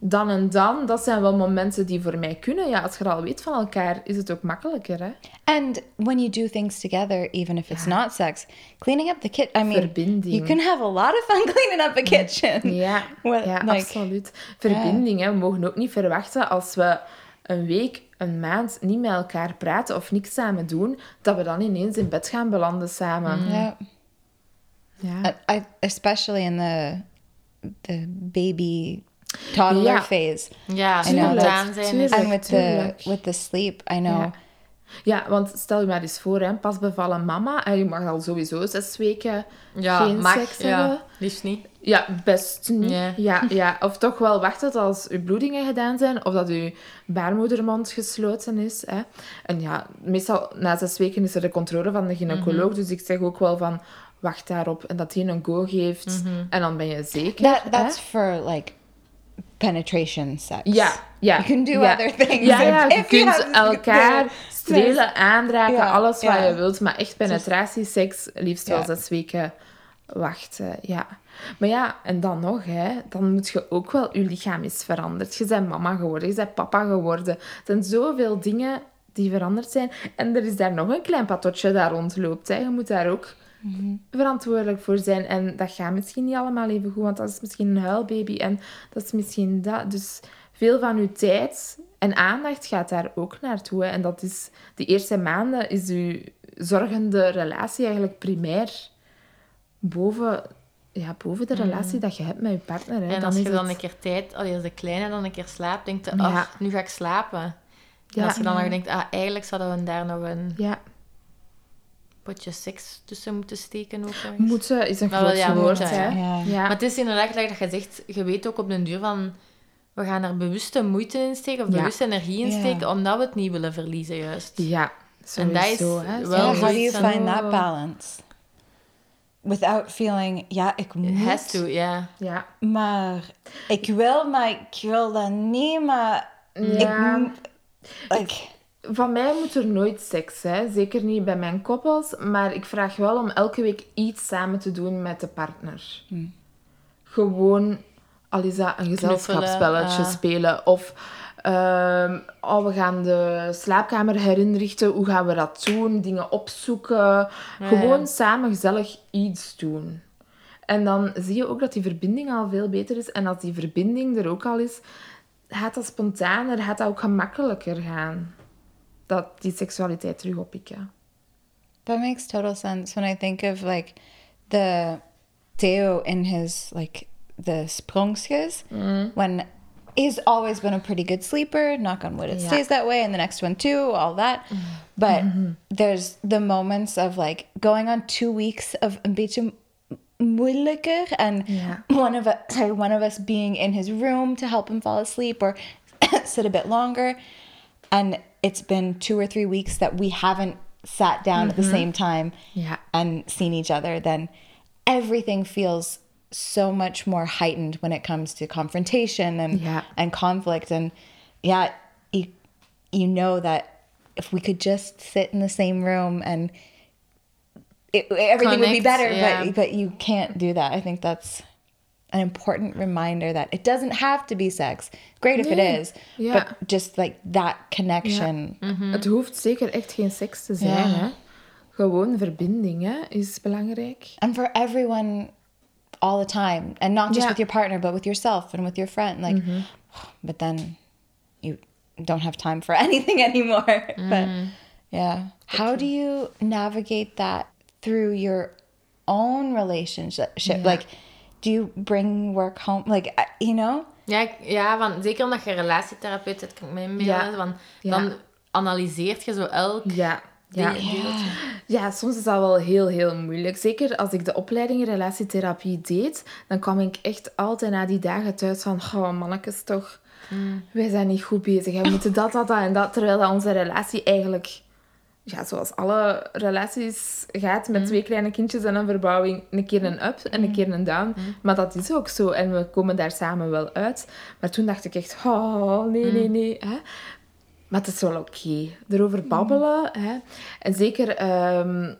dan en dan, dat zijn wel momenten die voor mij kunnen. Ja, als je al weet van elkaar, is het ook makkelijker, hè? And when you do things together, even if it's not sex, cleaning up the kitchen, I mean, Verbinding. you can have a lot of fun cleaning up a kitchen. Ja, Well, ja like- absoluut. Verbinding, hè. we mogen ook niet verwachten als we een week, een maand niet met elkaar praten of niks samen doen, dat we dan ineens in bed gaan belanden samen. Yeah. Ja. I, especially in the the baby toddler phase. Ja, I know. spontaan zijn. And with the with the sleep, I know. Ja. ja, want stel je maar eens voor, hè, pas bevallen mama, en je mag al sowieso zes weken Ja, geen mag. seks hebben. Ja, liefst niet. Ja, best niet. Ja. Ja. Ja, Of toch wel wachten tot als uw bloedingen gedaan zijn, of dat uw baarmoedermond gesloten is. Hè. En ja, meestal na zes weken is er de controle van de gynaecoloog, dus ik zeg ook wel van, wacht daarop. En dat hij een go geeft, en dan ben je zeker. That hè. that's for like penetration sex. Ja, ja. You can do ja. other things Ja, je kunt elkaar the- strelen, aanraken, Ja, alles wat je wilt. Maar echt penetratieseks, liefst wel zes weken wachten. Ja. Maar ja, en dan nog, hè, dan moet je ook wel... Je lichaam is veranderd. Je bent mama geworden, je bent papa geworden. Er zijn zoveel dingen die veranderd zijn. En er is daar nog een klein patotje dat rondloopt. Hè. Je moet daar ook verantwoordelijk voor zijn. En dat gaat misschien niet allemaal even goed, want dat is misschien een huilbaby en dat is misschien dat. Dus veel van uw tijd en aandacht gaat daar ook naartoe. hè. En dat is, de eerste maanden is uw zorgende relatie eigenlijk primair boven, ja, boven de relatie dat je hebt met je partner. Hè. Mm. En als is je dan het- een keer tijd, allee, als de kleine dan een keer slaapt, denkt je, Ja. ach, nu ga ik slapen. En als je dan nog denkt, ah, eigenlijk zouden we daar nog een Ja, potje seks tussen moeten steken ook. moeten is een groot ja, woord. moeten, hè. ja. Ja. Ja. Maar het is inderdaad gelijk dat je zegt, je weet ook op den duur van, we gaan er bewuste moeite in steken of Ja. bewuste energie in Ja. steken, omdat we het niet willen verliezen, juist. Ja, En dat is sowieso. hè. wel how do you find that balance? Without feeling, ja, ik It has moet, to, ja. Ja. maar ik wil, maar ik wil dat niet, maar Ja. ik... Like, Van mij moet er nooit seks, hè. zeker niet bij mijn koppels. Maar ik vraag wel om elke week iets samen te doen met de partner. Gewoon, al is dat een gezelschapsspelletje spelen. Of, ehm, oh, we gaan de slaapkamer herinrichten. Hoe gaan we dat doen? Dingen opzoeken. Gewoon ja. samen gezellig iets doen. En dan zie je ook dat die verbinding al veel beter is. En als die verbinding er ook al is, gaat dat spontaner, gaat dat ook gemakkelijker gaan. Dat die seksualiteit terug oppikken. That makes total sense when I think of like the Theo in his like the sprongskes when he's always been a pretty good sleeper. Knock on wood, it Yeah. stays that way, and the next one too, all that. Mm-hmm. But mm-hmm. there's the moments of like going on two weeks of een beetje moeilijker and Yeah. one of us sorry, one of us being in his room to help him fall asleep or sit a bit longer and it's been two or three weeks that we haven't sat down at the mm-hmm. same time Ja. and seen each other then everything feels so much more heightened when it comes to confrontation and Yeah. and conflict and yeah you, you know that if we could just sit in the same room and it, everything would be better yeah. but but you can't do that i think that's an important reminder that it doesn't have to be sex great if it Nee, is ja. but just like that connection mhm. Het hoeft zeker echt geen seks te zijn. Ja. Hè? Gewoon verbinding hè, is belangrijk. and for everyone all the time and not just Yeah. with your partner but with yourself and with your friend like mm-hmm. but then you don't have time for anything anymore but mm. yeah how do you navigate that through your own relationship like do you bring work home like you know Ja, ja van, zeker omdat je relatietherapeut bent, kan ik me inbeelden. Ja. Ja. Dan analyseert je zo elk Ja. Ja. ja, soms is dat wel heel, heel moeilijk. Zeker als ik de opleiding relatietherapie deed, dan kwam ik echt altijd na die dagen thuis van, oh mannetjes toch, wij zijn niet goed bezig. We moeten dat, dat, dat en dat. Terwijl dat onze relatie eigenlijk, ja, zoals alle relaties gaat, met twee kleine kindjes en een verbouwing, een keer een up en een keer een down. Maar dat is ook zo. En we komen daar samen wel uit. Maar toen dacht ik echt, oh, nee, nee, nee. Hè? Maar het is wel oké. Erover babbelen. Hè? En zeker ehm,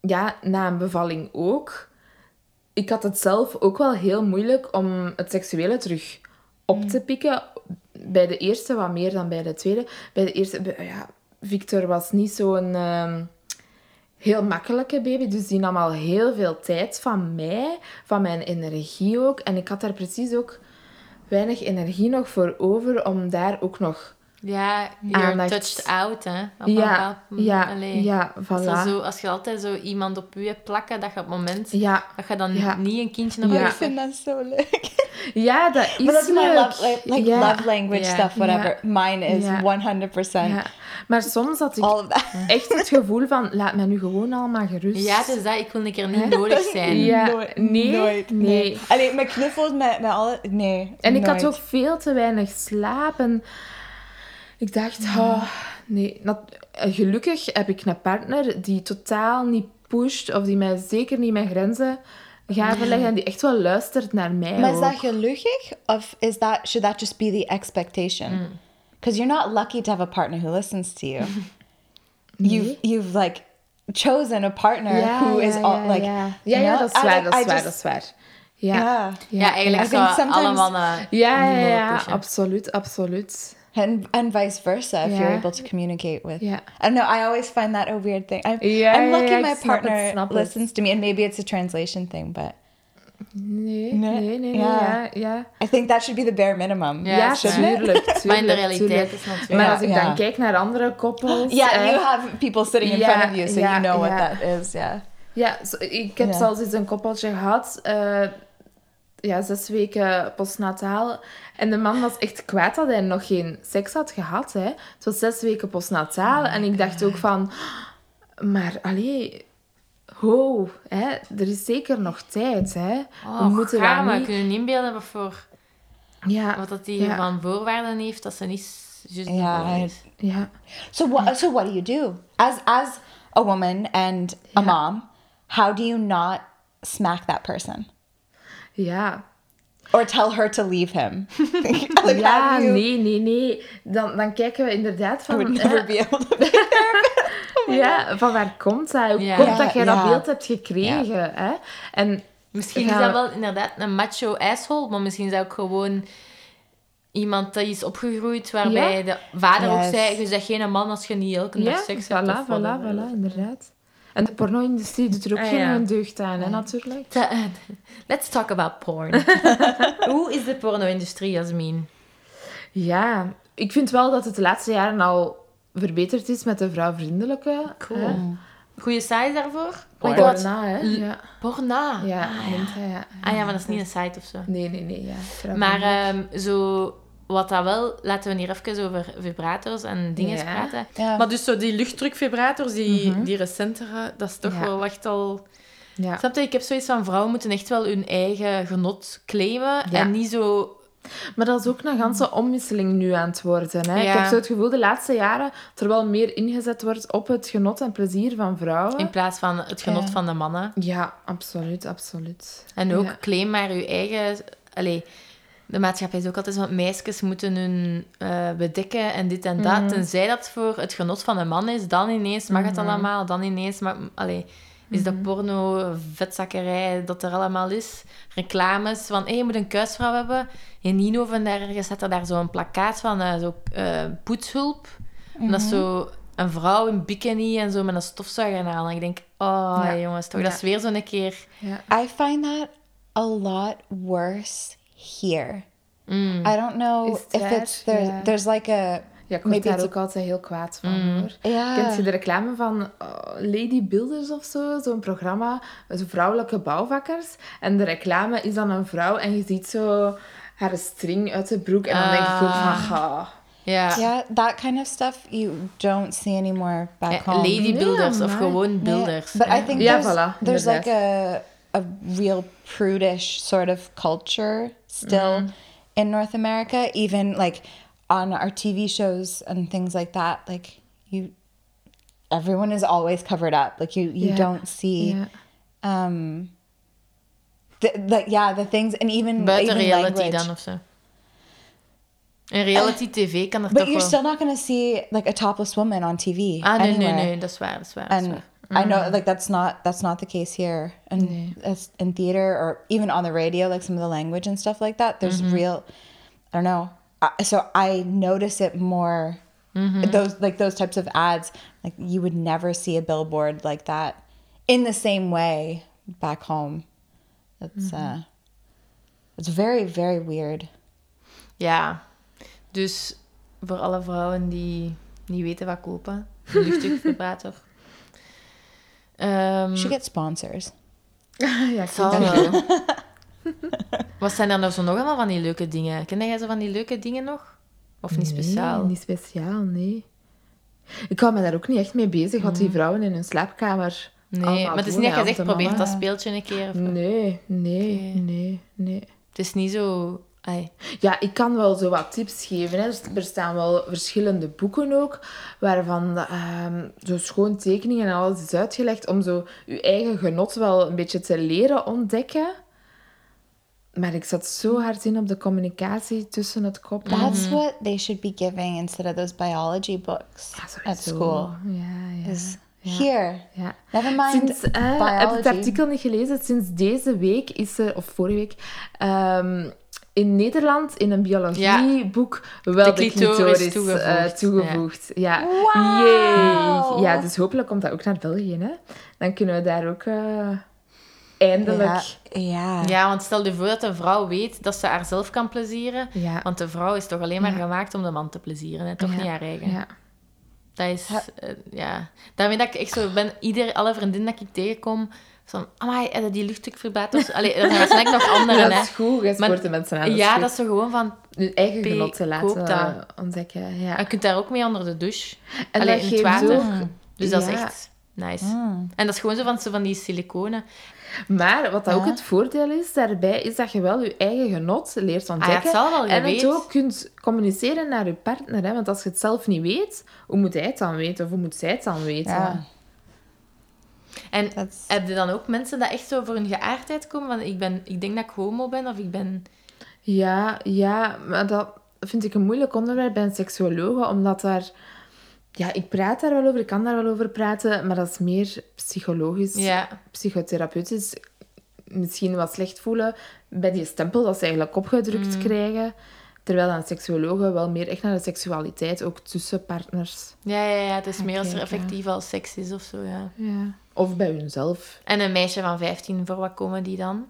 ja, na een bevalling ook. Ik had het zelf ook wel heel moeilijk om het seksuele terug op te pikken. Bij de eerste wat meer dan bij de tweede. Bij de eerste, ja, Victor was niet zo'n ehm, heel makkelijke baby. Dus die nam al heel veel tijd van mij, van mijn energie ook. En ik had daar precies ook weinig energie nog voor over om daar ook nog Ja, you're Aandacht. touched out, hè. Op een ja, bepaald- ja, Allee. ja, Als, voilà. zo, als je altijd zo iemand op je hebt plakken, dat je op het moment Ja, dat je dan Ja. niet een kindje nog Ja. hebt. I find that so leuk. ja, dat is But that's my leuk. love, like, love language stuff, whatever. Mine is Ja. 100% Ja. Maar soms had ik all of that. echt het gevoel van, laat mij nu gewoon allemaal gerust. Ja, is dat. Ik wil een keer niet nodig zijn. Ja, Nooit, nee, nooit, nee. Allee, met knuffels, met, met alle... Nee, En ik had ook veel te weinig slaap. Ik dacht, oh, nee. eh, gelukkig heb ik een partner die totaal niet pusht. Of die mij zeker niet mijn grenzen gaat verleggen. En die echt wel luistert naar mij Maar is dat gelukkig? Of is that, should that just be the expectation? Mm. Because you're not lucky to have a partner who listens to you. You've, you've like chosen a partner who is all, like... Ja, ja, dat is waar, dat is waar, dat is waar. Ja, Ja. Ja, eigenlijk sometimes- allemaal naar ja, ja, ja, absoluut, absoluut. And, and vice versa, if you're able to communicate with. Yeah. I don't know, I always find that a weird thing. I'm, Yeah, I'm lucky yeah, my ik partner snap het. listens to me, and maybe it's a translation thing, but Nee, Nee, nee, nee, nee, ja. ja, ja. I think that should be the bare minimum. Ja, Ja, shouldn't it? tuurlijk, tuurlijk. Maar in de realiteit tuurlijk. is het natuurlijk... Maar Ja, als ik ja. dan kijk naar andere koppels... Yeah, hè, you have people sitting in Ja, front of you, so ja, you know what ja. that is. Yeah. Ja, zo- ik heb Ja. zelfs eens een koppeltje gehad. eh, ja, zes weken postnataal. En de man was echt kwaad dat hij nog geen seks had gehad. Hè. Het was zes weken postnataal. Oh en ik dacht ook van... Maar, allee... Ho, hè, er is zeker nog tijd, hè. Oh, We moeten ga daar maar. niet... Kun je niet inbeelden wat voor Ja. Wat dat die Ja. van voorwaarden heeft, dat ze niet is. Ja. So what? So what do you do as as a woman and a Yeah. mom? How do you not smack that person Ja. or tell her to leave him? like, Ja, you? nee, nee, nee. Dan, dan kijken we inderdaad I van... would eh, never be able to be there. ja, van waar komt dat? Hoe Ja. komt Ja, dat jij ja. dat beeld hebt gekregen? Hè? En Misschien Ja. is dat wel inderdaad een macho asshole, maar misschien is dat ook gewoon iemand die is opgegroeid waarbij Ja. de vader ook zei, je zegt geen man als je niet elke dag ja, seks hebt. voilà, of voilà, voilà, inderdaad. En de porno-industrie doet er ook Ah, geen ja. deugd aan, hè, natuurlijk. Let's talk about porn. Hoe is de porno-industrie, Jasmin? Ja, ik vind wel dat het de laatste jaren al verbeterd is met de vrouwvriendelijke. Cool. hè. Goeie size daarvoor? Oh. Porna, hè. Ja, Porna. ja, Ah, ja. hint, hè, ja. Ah ja, maar dat is niet een site of zo. Nee, nee, nee, ja. Maar ehm, zo, wat dat wel, laten we hier even over vibrators en dingen Ja. praten. Ja. Maar dus zo die luchtdrukvibrators, die, die recentere, dat is toch Mhm. Ja. wel echt al... ja. Snap je? Ik heb zoiets van, vrouwen moeten echt wel hun eigen genot claimen. Ja. En niet zo... Maar dat is ook een ganse omwisseling nu aan het worden. Hè. Ja. Ik heb zo het gevoel de laatste jaren dat er wel meer ingezet wordt op het genot en plezier van vrouwen. In plaats van het genot Ja. van de mannen. Ja, absoluut, absoluut. En ook Ja. claim maar je eigen... Allee, de maatschappij is ook altijd zo van meisjes moeten hun eh, bedekken en dit en dat. Mhm. Tenzij dat voor het genot van een man is, dan ineens mag het Mhm. allemaal. Dan ineens mag... Allee, is dat porno, vetzakkerij, dat er allemaal is. Reclames van, hé, je moet een kuisvrouw hebben. In Nino van daar ergens zet er daar zo'n plakkaat van, eh, zo eh, poetshulp. En dat is zo een vrouw in bikini en zo met een stofzuiger aan. En ik denk, oh Ja. jongens, toch, Ja. dat is weer zo'n keer... Ja. I find that a lot worse here. Mm. I don't know Is if that- it's there's yeah. there's like a Ja, ik word Maybe daar ook altijd heel kwaad van, Mm. hoor. yeah. Kent je de reclame van oh, Lady Builders of zo? Zo'n programma, zo vrouwelijke bouwvakkers. En de reclame is dan een vrouw en je ziet zo haar string uit de broek. En dan denk ik ook van, Ah. ga. Ja. Yeah, that kind of stuff you don't see anymore back Eh, home. Ladybuilders Ja, of gewoon Yeah, builders. But hè. I think Ja, there's, voilà, there's like a a real prudish sort of culture still in North America, even like on our TV shows and things like that. Like you, everyone is always covered up. Like you, you Ja. don't see, Ja. um, the, like yeah, the things and even Buiten even reality language. dan of zo. In reality tv kan er But toch you're wel... still not going to see like a topless woman on TV. Ah, nee, nee, anywhere. nee, dat is waar, dat is waar. Dat is and waar. I know mm. like that's not that's not the case here. And as in theater or even on the radio like some of the language and stuff like that there's mm-hmm. real I don't know. So I notice it more mm-hmm. those like those types of ads like you would never see a billboard like that in the same way back home. It's mm-hmm. uh it's very very weird. Ja. Dus voor alle vrouwen die niet weten wat kopen, een luchtdrukvibrator. Ehm, you should get sponsors ja, ik zal wel. Wat zijn er nou zo nog allemaal van die leuke dingen? Ken jij zo van die leuke dingen nog? Of niet speciaal? Nee, niet speciaal, nee. Ik hou me daar ook niet echt mee bezig, wat die vrouwen in hun slaapkamer Nee, allemaal maar het is doen, niet dat je zegt, probeer dat speeltje een keer. Of... Nee, nee, nee, nee. Het is niet zo... Ai. Ja, ik kan wel zo wat tips geven. Hè. Er- Er staan wel verschillende boeken ook, waarvan ehm zo schoon tekeningen en alles is uitgelegd om zo je eigen genot wel een beetje te leren ontdekken. Maar ik zat zo hard in op de communicatie tussen het koppel. that's what they should be giving instead of those biology books Ja, at school Ja, ja. is Ja. here ja. never mind Sinds, eh, heb je het artikel niet gelezen? Sinds deze week is er, of vorige week, ehm, in Nederland in een biologieboek wel De de clitoris clitoris, toegevoegd. eh, toegevoegd. Ja. Yay. Ja, dus hopelijk komt dat ook naar België. Hè? Dan kunnen we daar ook eh, eindelijk... Ja, ja. Ja, want stel je voor dat een vrouw weet dat ze haarzelf kan plezieren. Ja. Want de vrouw is toch alleen maar Ja. gemaakt om de man te plezieren, hè? toch Ja. niet haar eigen. Ja. Dat is, eh, ja. Daarmee dat ik echt zo ben, ieder, alle vriendinnen dat ik tegenkom, van, amai, heb je die luchtdrukvibrators? Allee, er zijn waarschijnlijk nog anderen, dat hè. is goed, je spoort de mensen aan. ja, dat is zo gewoon van. Hun eigen P, genot te laten koop dat. ontdekken. Ja. je kunt daar ook mee onder de douche. En Allee, dat in het water. ook... Dus dat is echt... Nice. Mm. En dat is gewoon zo van, zo van die siliconen. Maar wat dat ook het voordeel is daarbij, is dat je wel je eigen genot leert Ah ja, ontdekken. het zal wel, je en weet. het ook kunt communiceren naar je partner. Hè? Want als je het zelf niet weet, hoe moet hij het dan weten? Of hoe moet zij het dan weten? Ja. En heb je dan ook mensen dat echt zo voor hun geaardheid komen? Van, ik, ben, ik denk dat ik homo ben, of ik ben... Ja, ja, maar dat vind ik een moeilijk onderwerp bij een seksuoloog, omdat daar... Ja, ik praat daar wel over, ik kan daar wel over praten, maar dat is meer psychologisch, Ja. psychotherapeutisch. Misschien wat slecht voelen bij die stempel dat ze eigenlijk opgedrukt krijgen. Terwijl dan seksuologen wel meer echt naar de seksualiteit, ook tussen partners. Ja, ja, ja, het is meer als er effectief al seks is of zo, ja. Ja. Of bij hunzelf. En een meisje van 15, voor wat komen die dan?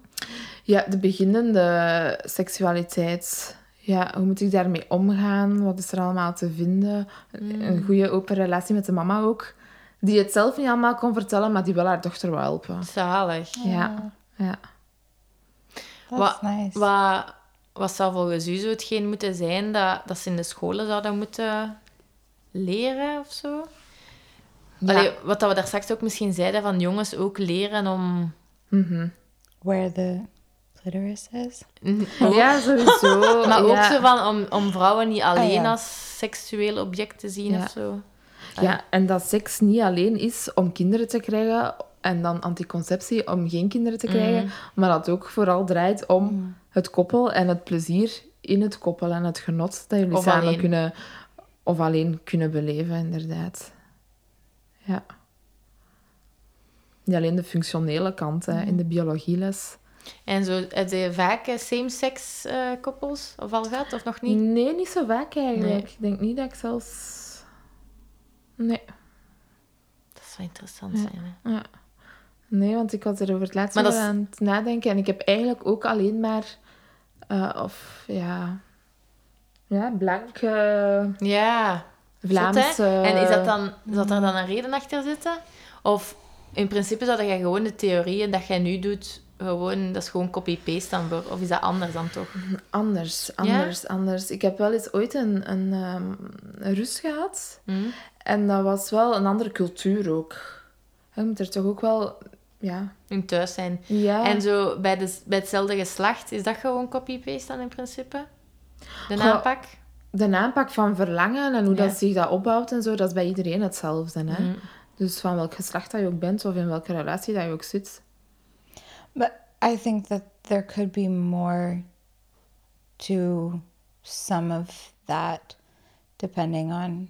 Ja, de beginnende seksualiteit. Ja, hoe moet ik daarmee omgaan? Wat is er allemaal te vinden? Een goede open relatie met de mama ook. Die het zelf niet allemaal kon vertellen, maar die wel haar dochter wil helpen. Zalig. Ja, ja. That's Wat, nice. wat, wat zou volgens u zo hetgeen moeten zijn dat, dat ze in de scholen zouden moeten leren of zo? Ja. Allee, wat dat we daar straks ook misschien zeiden, van jongens ook leren om... Mhm. Where the clitoris is. Ja, sowieso. Maar ook ja. zo van om, om vrouwen niet alleen Ah, ja. als seksueel object te zien of zo. Ja, en dat seks niet alleen is om kinderen te krijgen en dan anticonceptie om geen kinderen te krijgen, maar dat ook vooral draait om het koppel en het plezier in het koppel en het genot dat jullie Of samen alleen. kunnen of alleen kunnen beleven, inderdaad. Ja. Niet alleen de functionele kant hè, in de biologieles. En zo, heb je vaak eh, same-sex eh, koppels of al gehad, of nog niet? Nee, niet zo vaak eigenlijk. Nee. Ik denk niet dat ik zelfs... Nee. Dat zou interessant zijn, hè? Ja. Nee, want ik was er over het laatst dat is- aan het nadenken. En ik heb eigenlijk ook alleen maar... eh, of, ja... Ja, blanke Ja. Vlaamse... En is dat dan, zou daar dan een reden achter zitten? Of in principe zou jij gewoon de theorieën dat jij nu doet, gewoon, dat is gewoon copy-paste dan voor? Of is dat anders dan toch? Anders, anders, anders. Ik heb wel eens ooit een, een, ehm, een Rus gehad. Hm? En dat was wel een andere cultuur ook. Je moet er toch ook wel... Ja. Hun thuis zijn. Ja. En zo bij, de, bij hetzelfde geslacht, is dat gewoon copy-paste dan in principe? De Goh, aanpak? De aanpak van verlangen en hoe Ja. dat zich dat opbouwt en zo, dat is bij iedereen hetzelfde. Hè? Mhm. Dus van welk geslacht dat je ook bent of in welke relatie dat je ook zit. But I think that there could be more to some of that, depending on.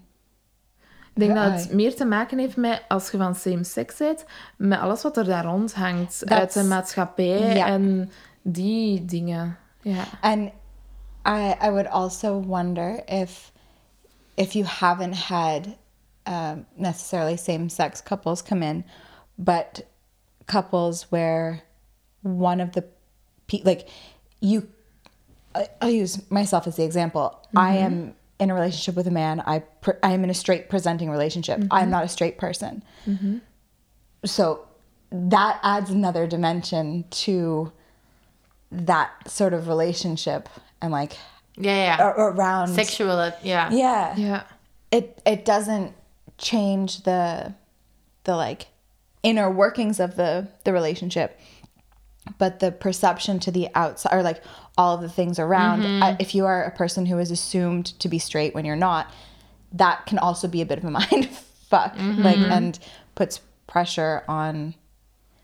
Ik denk Ja, dat het meer te maken heeft met, als je van same-sex bent, met alles wat er daar rond hangt. Dat- Uit de maatschappij Ja. en die dingen. Ja. And I I would also wonder if if you haven't had um, necessarily same sex couples come in, but couples where one of the like you I- I'll use myself as the example. I am in a relationship with a man. I pre- I am in a straight presenting relationship. I'm mm-hmm. not a straight person. Mm-hmm. So that adds another dimension to that sort of relationship and like yeah, yeah. around Sexual, ja. yeah Ja. it it doesn't change the the like inner workings of the the relationship but the perception to the outside or like all of the things around I, if you are a person who is assumed to be straight when you're not that can also be a bit of a mind fuck mm-hmm. like and puts pressure on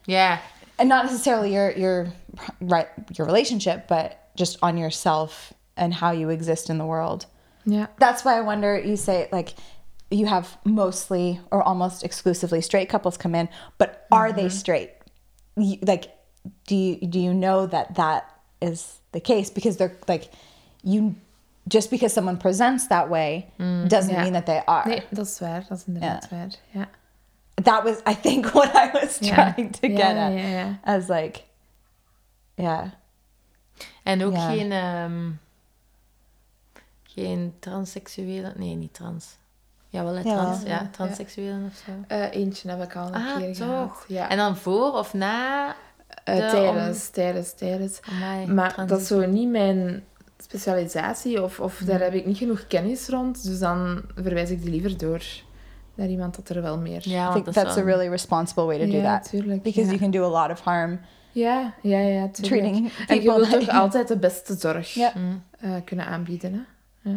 yeah. And not necessarily your your right your relationship but just on yourself and how you exist in the world. Yeah. That's why I wonder. You say like you have mostly or almost exclusively straight couples come in, but are they mm-hmm. straight? You, like, do you do you know that that is the case because they're like you just because someone presents that way doesn't Ja. mean that they are. Nee, dat is waar. Dat is inderdaad waar. Ja. That was I think what I was Ja. trying to Ja, get ja, at ja, ja. as like yeah En ook Ja. geen... ehm, geen transseksuele... Nee, niet trans. Jawel, hè, Jawel. trans. Ja, transseksuelen of zo. Eh, eentje heb ik al een Ah, keer toch? gehad. Ja. En dan voor of na... Eh, de- tijdens, tijdens, tijdens. Amai, Maar dat is zo niet mijn specialisatie of, of Mm. daar heb ik niet genoeg kennis rond. Dus dan verwijs ik die liever door naar iemand dat er wel meer... Ja, I think that's a really responsible way to do Ja, that. tuurlijk, Because ja. you can do a lot of harm Ja, ja, ja, tuurlijk. treating En je wilt toch altijd de beste zorg Ja. Mm. eh, kunnen aanbieden, hè?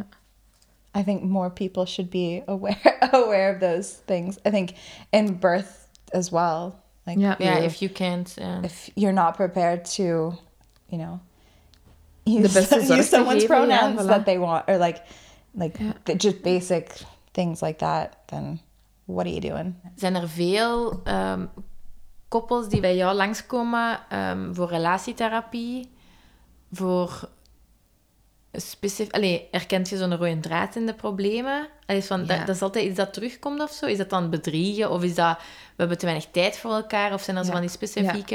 I think more people should be aware aware of those things. I think in birth as well. Like Ja. Ja, you- if you can't... ja. if you're not prepared to, you know, use, beste zorg use someone's geven, ja, pronouns voilà. that they want, or like, like Ja. th- just basic things like that, then what are you doing? Zijn er veel ehm, koppels die bij jou langskomen ehm, voor relatietherapie? Voor specifiek... Allee, herkent je zo'n rode draad in de problemen? Allee, is van, Ja. dat, dat is altijd iets dat terugkomt of zo? Is dat dan bedriegen? Of is dat... We hebben te weinig tijd voor elkaar? Of zijn dat zo Ja. van die specifieke...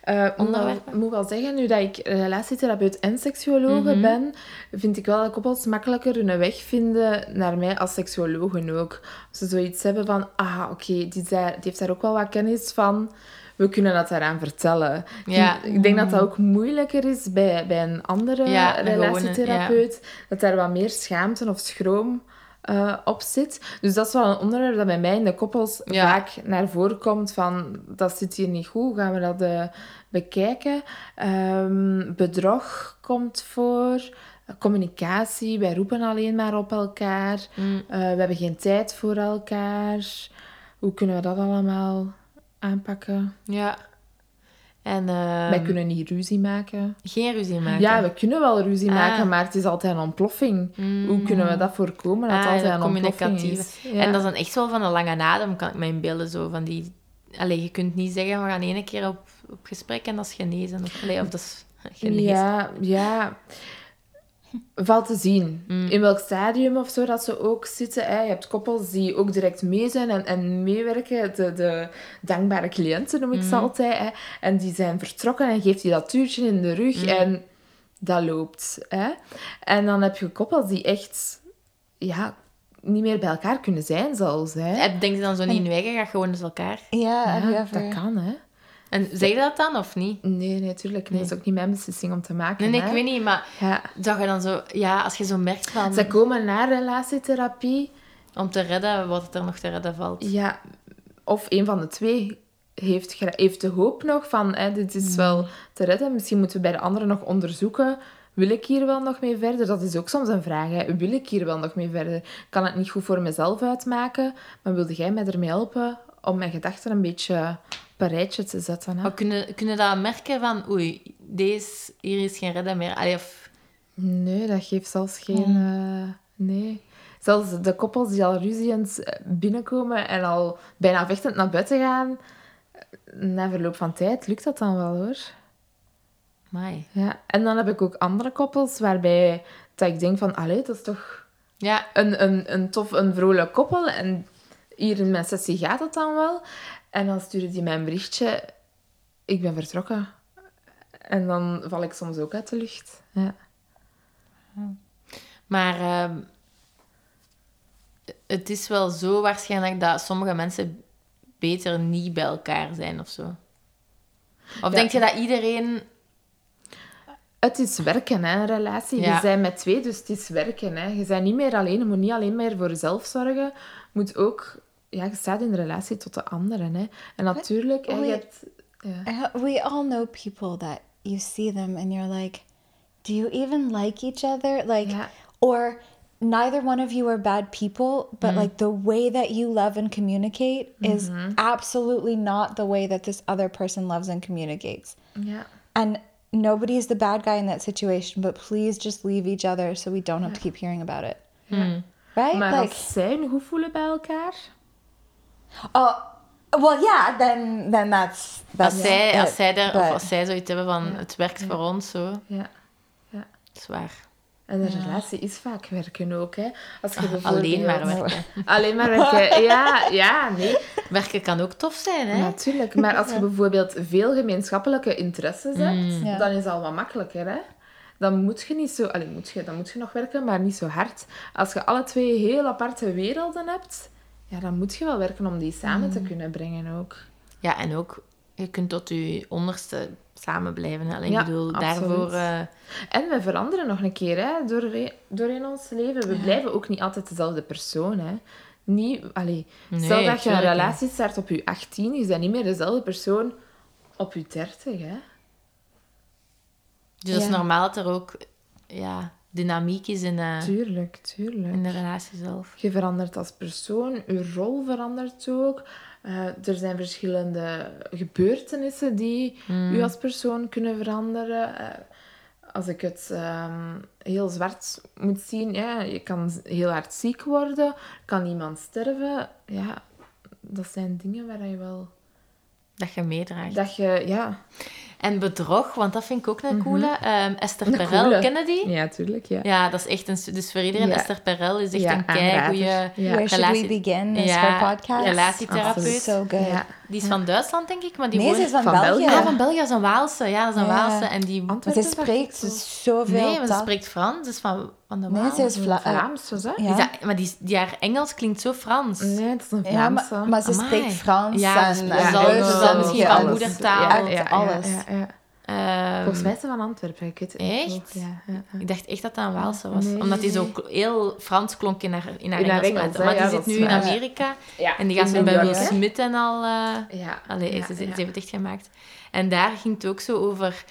Eh, moet wel- Onderwerpen? moet wel zeggen, nu dat ik relatietherapeut en seksuologe Mhm. ben, vind ik wel dat koppels makkelijker hun weg vinden naar mij als seksuologe ook. Als ze zoiets hebben van, ah, oké, die heeft daar ook wel wat kennis van. We kunnen dat daaraan vertellen. Ik Ja. Ik denk dat dat ook moeilijker is bij, bij een andere Ja, relatietherapeut. Dat daar wat meer schaamte of schroom eh, op zit. Dus dat is wel een onderwerp dat bij mij in de koppels vaak naar voren komt van dat zit hier niet goed, gaan we dat eh, bekijken. Ehm, bedrog komt voor, communicatie, wij roepen alleen maar op elkaar, Mm. Eh, we hebben geen tijd voor elkaar. Hoe kunnen we dat allemaal aanpakken? Ja. En ehm, wij kunnen niet ruzie maken. geen ruzie maken. Ja, we kunnen wel ruzie Ah. maken, maar het is altijd een ontploffing. Mm. Hoe kunnen we dat voorkomen dat Ah, altijd een is? Ja. En dat is dan echt wel van een lange adem, kan ik me inbeelden. Zo van die... Allee, je kunt niet zeggen, we gaan één keer op, op gesprek en dat is genezen. Of, allee, of dat is genezen. Ja, ja. Valt te zien. Mm. In welk stadium of zo dat ze ook zitten. Hè. Je hebt koppels die ook direct mee zijn en, en meewerken. De, de dankbare cliënten noem ik Mm. ze altijd. Hè. En die zijn vertrokken en geeft die dat tuurtje in de rug Mm. en dat loopt. Hè. En dan heb je koppels die echt ja, niet meer bij elkaar kunnen zijn zelfs. Hè. Heb- Denk je dan zo niet in wegen, ga gewoon eens elkaar. Ja, ever? dat kan, hè. En zeg je dat dan, of niet? Nee, nee, tuurlijk. niet. Dat is ook niet mijn beslissing om te maken. Nee, nee, ik weet niet, maar Ja. dat je dan zo... Ja, als je zo merkt van... Ze komen naar relatietherapie. Om te redden wat er nog te redden valt. Ja, of een van de twee heeft, heeft de hoop nog van, hè, dit is wel te redden. Misschien moeten we bij de andere nog onderzoeken. Wil ik hier wel nog mee verder? Dat is ook soms een vraag. Hè. Wil ik hier wel nog mee verder? Kan het niet goed voor mezelf uitmaken, maar wilde jij mij ermee helpen om mijn gedachten een beetje een rijtje te zetten? Hè? Maar kunnen, kunnen dat merken van... Oei, deze, hier is geen redden meer. Allee, of... Nee, dat geeft zelfs geen... eh, nee. Zelfs de koppels die al ruziend eh, binnenkomen en al bijna vechtend naar buiten gaan, na verloop van tijd lukt dat dan wel, hoor. Amai. Ja, en dan heb ik ook andere koppels waarbij dat ik denk van, allee, dat is toch Ja, een, een, een tof, een vrolijk koppel. En hier in mijn sessie gaat het dan wel. En dan sturen die mij een berichtje, ik ben vertrokken. En dan val ik soms ook uit de lucht. Ja. maar... ehm, het is wel zo waarschijnlijk dat sommige mensen beter niet bij elkaar zijn of zo. Of denk je dat iedereen... Het is werken, hè, een relatie. Ja. Je bent met twee, dus het is werken. Hè. Je bent niet meer alleen, je moet niet alleen meer voor jezelf zorgen. Je moet ook... Ja, je staat in relatie tot de anderen. Hè. En natuurlijk, hè, je hebt... Ja. Uh, We all know people that you see them and you're like, do you even like each other? Like, Yeah. or neither one of you are bad people, but like the way that you love and communicate is absolutely not the way that this other person loves and communicates. Ja. And nobody is the bad guy in that situation, but please just leave each other so we don't have to keep hearing about it. Right? Maar like, als zij hun goed voelen bij elkaar... oh, well, yeah, then then that's that's Als zij, it, als, zij er, of als zij zoiets hebben van, het werkt voor ons, zo. Ja. Zwaar. En een relatie is vaak werken ook, hè. Als je bijvoorbeeld... Alleen maar werken. Alleen maar werken. Ja, ja, nee. Werken kan ook tof zijn, hè? Natuurlijk. Maar als je bijvoorbeeld veel gemeenschappelijke interesses hebt, Ja. dan is dat al wat makkelijker, hè. Dan moet je niet zo... Allee, moet je, dan moet je nog werken, maar niet zo hard. Als je alle twee heel aparte werelden hebt, ja, dan moet je wel werken om die samen te kunnen brengen ook. Ja, en ook, je kunt tot je onderste samen blijven. Hè? Allee, Ja, ik bedoel, absoluut. daarvoor... eh, En we veranderen nog een keer, hè, door, door in ons leven. We blijven ook niet altijd dezelfde persoon, hè. niet... Allee, Nee, stel dat je een relatie start op je 18, je bent niet meer dezelfde persoon op je 30, hè. Dus dat is normaal dat er ook ja, dynamiek is in, eh, Tuurlijk, tuurlijk. in de relatie zelf. Je verandert als persoon, je rol verandert ook. Eh, er zijn verschillende gebeurtenissen die Mm. u als persoon kunnen veranderen. Eh, als ik het ehm, heel zwart moet zien, ja, je kan heel hard ziek worden, kan iemand sterven. Ja, dat zijn dingen waar je wel... Dat je meedraagt. Dat je, ja... En bedrog, want dat vind ik ook een coole. Ehm, Esther Een Perel, coole. kennen die? Ja, tuurlijk, ja. Ja, dat is echt een... Dus voor iedereen, Ja. Esther Perel is echt Ja, een aanrader. keigoeie Ja. Where should relatie- we begin? Is Ja, her podcast? relatietherapeut. Absoluut. So good. Ja. Die is van Duitsland, denk ik, maar die Nee, woont... ze is van, Van België. België. Ah, van België, is een Waalse. Ja, dat is een Ja. Waalse. En die... Ze spreekt zo. zoveel Nee, maar ze spreekt Frans. Dus van, van de Nee, Waal. ze is Vla- eh, Vlaams, was dat? ja. Is dat- maar die, die haar Engels klinkt zo Frans. Nee, dat is een Ja, Vlaamse. maar, maar ze Amai. spreekt Frans Ja, en, ze en Ja, ze zal en misschien alles. van moedertaal. Ja, Ja, ja, alles. Ja. Ehm, Volgens mij is ze van Antwerpen. Ik weet het niet. Echt? Ja, ja, ja. Ik dacht echt dat dat een Waalse was. Nee, Omdat die nee, zo heel Frans klonk in haar, in haar In haar Engels. Engels, maar die zit nu in. Amerika. Ja, En die gaat zo bij Will? Smith en al... eh, Ja. Allee, ja, ze, ze ja. heeft het echt gemaakt. En daar ging het ook zo over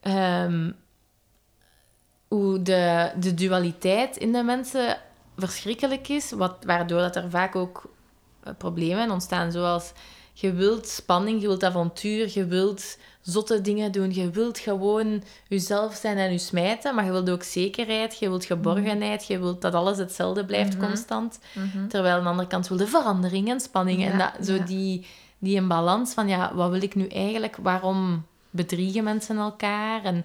ehm, hoe de, de dualiteit in de mensen verschrikkelijk is, wat, waardoor dat er vaak ook eh, problemen ontstaan, zoals je wilt spanning, je wilt avontuur, je wilt zotte dingen doen, je wilt gewoon jezelf zijn en je smijten, maar je wilt ook zekerheid, je wilt geborgenheid, je wilt dat alles hetzelfde blijft constant. Terwijl aan de andere kant wil de verandering en spanning. en dat, zo ja. die, die in balans van, ja, wat wil ik nu eigenlijk? Waarom bedriegen mensen elkaar? En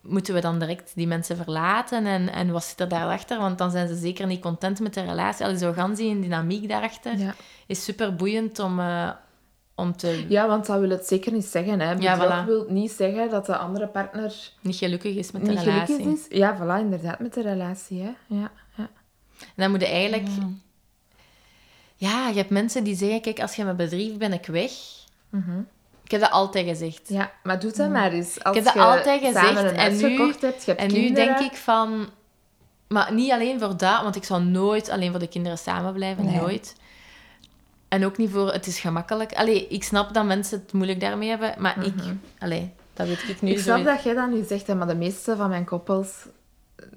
moeten we dan direct die mensen verlaten? En, en wat zit er daarachter? Want dan zijn ze zeker niet content met de relatie. Allee, zo gaan die dynamiek daarachter Ja. is super boeiend om, eh, om te ja, want dat wil het zeker niet zeggen. Hè. Ja, Bedrog voilà. wil niet zeggen dat de andere partner niet gelukkig is met de niet relatie. gelukkig is. Ja, voilà, inderdaad, met de relatie. Hè. Ja, ja. En dan moet je eigenlijk... Ja, je hebt mensen die zeggen, kijk, als je me bedriegt, ben ik weg. Ik heb dat altijd gezegd. ja, maar doe dat maar eens. Als heb dat altijd gezegd en nu- gekocht hebt, je hebt En nu denk ik van... Maar niet alleen voor dat, want ik zal nooit alleen voor de kinderen samen blijven. Nee. Nooit. En ook niet voor het is gemakkelijk. Allee, ik snap dat mensen het moeilijk daarmee hebben, maar ik... Allee, dat weet ik nu Ik snap dat jij dat nu zegt, hè, maar de meeste van mijn koppels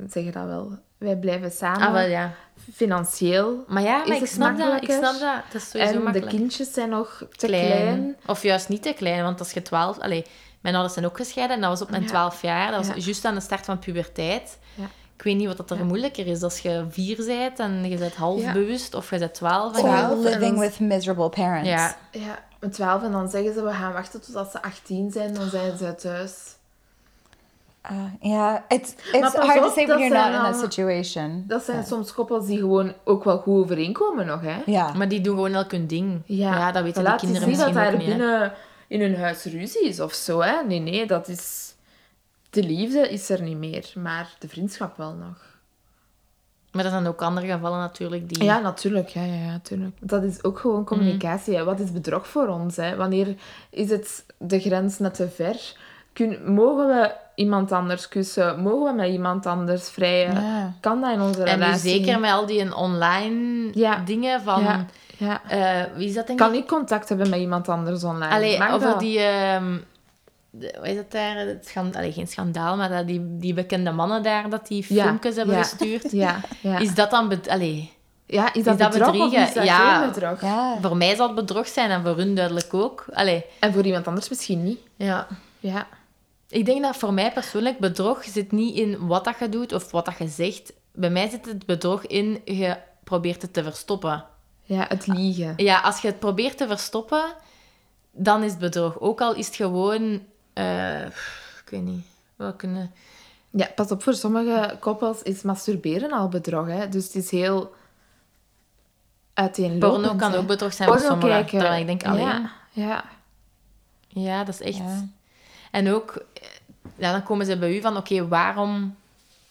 zeggen dat wel. Wij blijven samen. Ah, wel ja. Financieel. Maar ja, Is maar ik het snap dat. Ik snap dat. Dat is sowieso En de kindjes zijn nog te klein. klein. Of juist niet te klein, want als je 12... Allee, mijn ouders zijn ook gescheiden en dat was op mijn Ja. 12 jaar. Dat was Ja. juist aan de start van puberteit. Ja. Ik weet niet wat dat er Ja. moeilijker is. Als je vier bent en je bent half Ja. bewust, of je bent 12. En Or je- Twaalf en living with miserable parents. Ja, Ja, met 12 en dan zeggen ze we gaan wachten totdat ze 18 zijn, dan zijn ze thuis. Uh, yeah, it's it's hard to say when dat you're not zijn in that situation. Dat zijn soms koppels die gewoon ook wel goed overeenkomen nog, hè? Ja. maar die doen gewoon elk hun ding. Ja, dat weten Voilà, de kinderen niet dat misschien daar binnen in hun huis ruzie is of zo, hè? Nee, nee, dat is... De liefde is er niet meer, maar de vriendschap wel nog. Maar er zijn ook andere gevallen natuurlijk die... Ja, natuurlijk. Ja, ja, ja, natuurlijk. Dat is ook gewoon communicatie. Hè. Wat is bedrog voor ons? Hè? Wanneer is het de grens net te ver? Kun, mogen we iemand anders kussen? Mogen we met iemand anders vrijen? Ja. Kan dat in onze En relatie? zeker met al die online Ja. dingen van... Ja, ja. eh, wie is dat denk ik? Kan ik contact hebben met iemand anders online? Allee, over dat? die... ehm de, hoe is dat daar? Het schand, allee, geen schandaal, maar dat die, die bekende mannen daar, dat die filmpjes hebben gestuurd. Ja, ja. Is dat dan... Allee, ja, is dat, dat bedrog bedriegen? is dat Ja. geen bedrog? Ja. voor mij zal het bedrog zijn en voor hun duidelijk ook. Allee, En voor iemand anders misschien niet. ja. Ja. Ik denk dat voor mij persoonlijk bedrog zit niet in wat dat je doet of wat dat je zegt. Bij mij zit het bedrog in, je probeert het te verstoppen. ja, het liegen. Ja, als je het probeert te verstoppen, dan is het bedrog. Ook al is het gewoon... eh, ik weet niet. Wat kunnen... Ja, pas op, voor sommige koppels is masturberen al bedrog. Hè? Dus het is heel uiteenlopend. Porno kan hè. ook bedrog zijn voor sommigen. Terwijl ik denk, alleen... Ja, ja. Ja, dat is echt... Ja. En ook, ja, dan komen ze bij u van, oké, waarom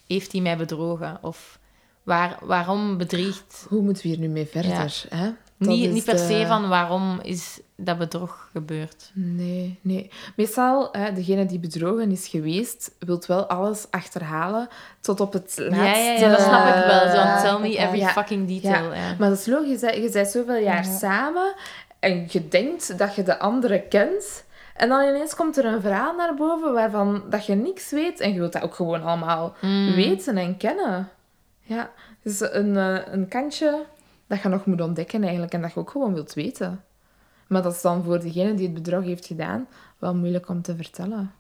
heeft hij mij bedrogen? Of waar, waarom bedriegt... Hoe moeten we hier nu mee verder? Hè? Niet, niet per se de- van waarom is dat bedrog gebeurd. Nee, nee. Meestal, hè, degene die bedrogen is geweest, wilt wel alles achterhalen tot op het laatste... Ja, ja, ja, dat snap ik wel. Zo, tell me every Ja. fucking detail. Ja. Maar dat is logisch, hè. je bent zoveel jaar Ja. samen en je denkt dat je de andere kent. En dan ineens komt er een verhaal naar boven waarvan dat je niks weet. En je wilt dat ook gewoon allemaal Mm. weten en kennen. Ja, dus een, eh, een kantje dat je nog moet ontdekken eigenlijk en dat je ook gewoon wilt weten. Maar dat is dan voor degene die het bedrog heeft gedaan wel moeilijk om te vertellen.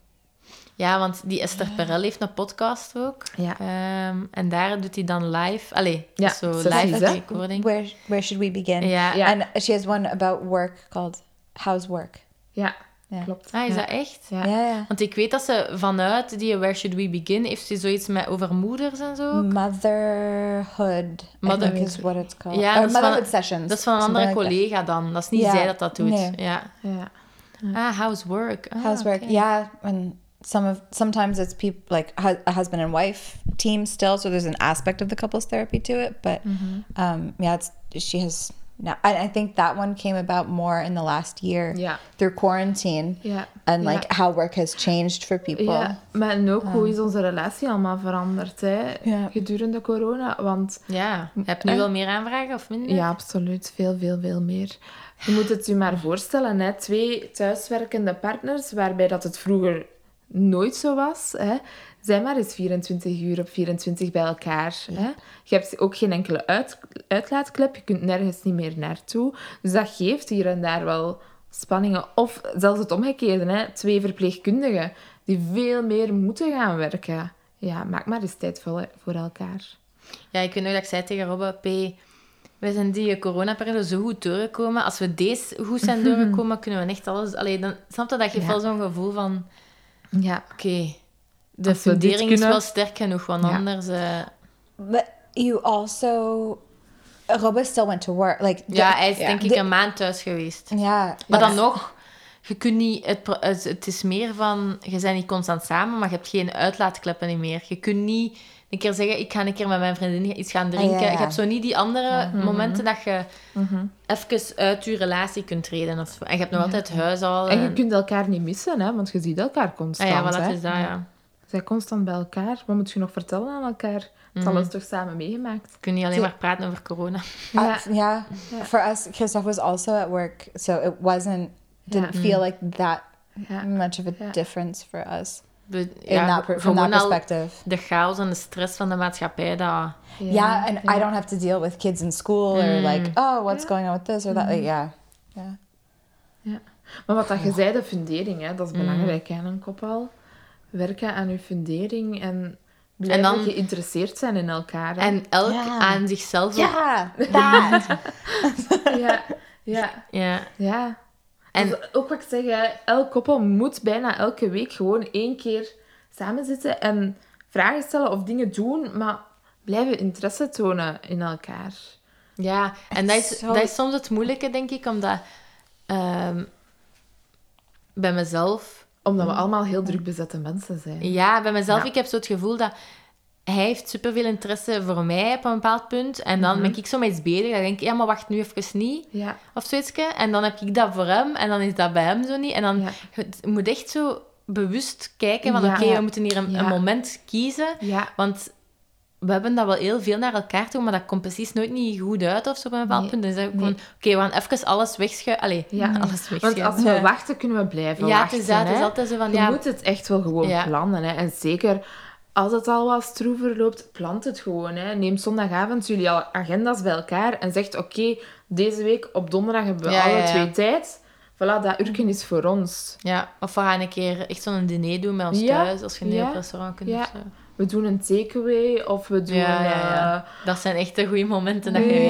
Ja, want die Esther Perel heeft een podcast ook. Ja. Ehm, en daar doet hij dan live. Allee, Ja, zo live hè? recording. Where where should we begin? Ja. Ja. And she has one about work called How's Work. Ja, Ja. klopt. Ah, is ja. dat echt? Ja. Ja, ja. Want ik weet dat ze vanuit die Where Should We Begin heeft ze zoiets met over moeders en zo. Motherhood, I Mother- think is what it's called. Ja, Or dat is van- motherhood sessions. Dat is van een andere like that. collega dan. Dat is niet Ja. zij dat dat doet. Nee. Ja. Ja. Ah, how's work? Ah, How's work? oké. Yeah, and some of sometimes it's people like hu- a husband and wife team still, so there's an aspect of the couples therapy to it. But um, yeah, it's she has now. I, I think that one came about more in the last year Ja. through quarantine Ja. and like how work has changed for people. Ja, maar en ook hoe is onze relatie allemaal veranderd hè, gedurende corona. Want Ja. Heb je nu Eh? wel meer aanvragen of minder? ja, absoluut, veel, veel, veel meer. Je moet het je maar voorstellen, hè, twee thuiswerkende partners, waarbij dat het vroeger nooit zo was. Hè. Zijn maar eens 24 uur op 24 bij elkaar. Hè. Je hebt ook geen enkele uit, uitlaatklep, je kunt nergens niet meer naartoe. Dus dat geeft hier en daar wel spanningen. Of zelfs het omgekeerde, hè. twee verpleegkundigen die veel meer moeten gaan werken. Ja, maak maar eens tijd voor, voor elkaar. Ja, ik weet nog dat ik zei tegen Robbe, P, wij zijn die coronaperiode zo goed doorgekomen. Als we deze goed zijn doorgekomen, kunnen we echt alles... Allee, dan, snap je, dat geeft Ja. wel zo'n gevoel van... Ja, Oké, de fundering is wel sterk genoeg, want Ja. anders... eh, But you also, Robert still went to work. Like ja, the- hij is denk ik the- een maand thuis geweest. Yeah, Maar yes. dan nog, je kunt niet... Het, het, is meer van... Je bent niet constant samen, maar je hebt geen uitlaatkleppen niet meer. Je kunt niet een keer zeggen, ik ga een keer met mijn vriendin iets gaan drinken. Ah, ja, ja. Je hebt zo niet die andere momenten dat je Mhm. even uit je relatie kunt treden. Of. En je hebt nog altijd huis al. En je kunt elkaar niet missen, hè, want je ziet elkaar constant. Ah ja, wat hè. is dat, ja. Je bent constant bij elkaar. Wat moet je nog vertellen aan elkaar? Het alles toch samen meegemaakt? Je kunt niet alleen maar praten over corona. Uh, Ja. yeah. For us, Christoph was also at work, so it wasn't didn't Yeah. feel like that much of a Yeah. difference for us De, in ja, that from that perspective. de chaos en de stress van de maatschappij, dat... Yeah, and I don't have to deal with kids in school or like, oh, what's going on with this or that. Like, yeah, yeah. Maar wat dat je zei, de fundering, hè, dat Mm. is belangrijk hè, in een koppel. Werken aan je fundering en blijven dan- geïnteresseerd zijn in elkaar. hè. En elk Ja. aan zichzelf... ook- Yeah, that. Ja, ja, Ja. ja. En- En ook wat ik zeg, hè, elk koppel moet bijna elke week gewoon één keer samen zitten en vragen stellen of dingen doen, maar blijven interesse tonen in elkaar. Ja, en dat is, Zo- dat is soms het moeilijke, denk ik, omdat... ehm, bij mezelf... Omdat we allemaal heel druk bezette mensen zijn. Ja, bij mezelf, Ja. ik heb zo het gevoel dat... Hij heeft superveel interesse voor mij op een bepaald punt. En dan ben ik zo met iets bezig. Dan denk ik, ja, maar wacht nu even niet. Ja, Of zoiets. En dan heb ik dat voor hem. En dan is dat bij hem zo niet. En dan Ja. je moet echt zo bewust kijken van... Ja. Oké, we moeten hier een, een moment kiezen. Want we hebben dat wel heel veel naar elkaar toe, maar dat komt precies nooit niet goed uit of zo op een bepaald Nee. punt. Dan zeg ik Nee. gewoon, oké, we gaan even alles wegschuiven. Allee, Ja. alles Want wegschuiven. als we Ja. wachten, kunnen we blijven ja, het wachten. is, dat, het is altijd zo van, Je ja, moet het echt wel gewoon Ja. plannen. Hè. En zeker als het al wat stroever loopt, plant het gewoon. Hè. Neem zondagavond jullie al agenda's bij elkaar en zegt: Oké, deze week op donderdag hebben we Ja, alle ja, ja. twee tijd. Voilà, dat uurtje is voor ons. ja, of we gaan een keer echt zo'n diner doen bij ons Ja. thuis, als je niet Ja. op restaurant kunt Ja. of zo. We doen een takeaway of we doen. Ja, ja, ja. eh, Dat zijn echt de goede momenten dat je weet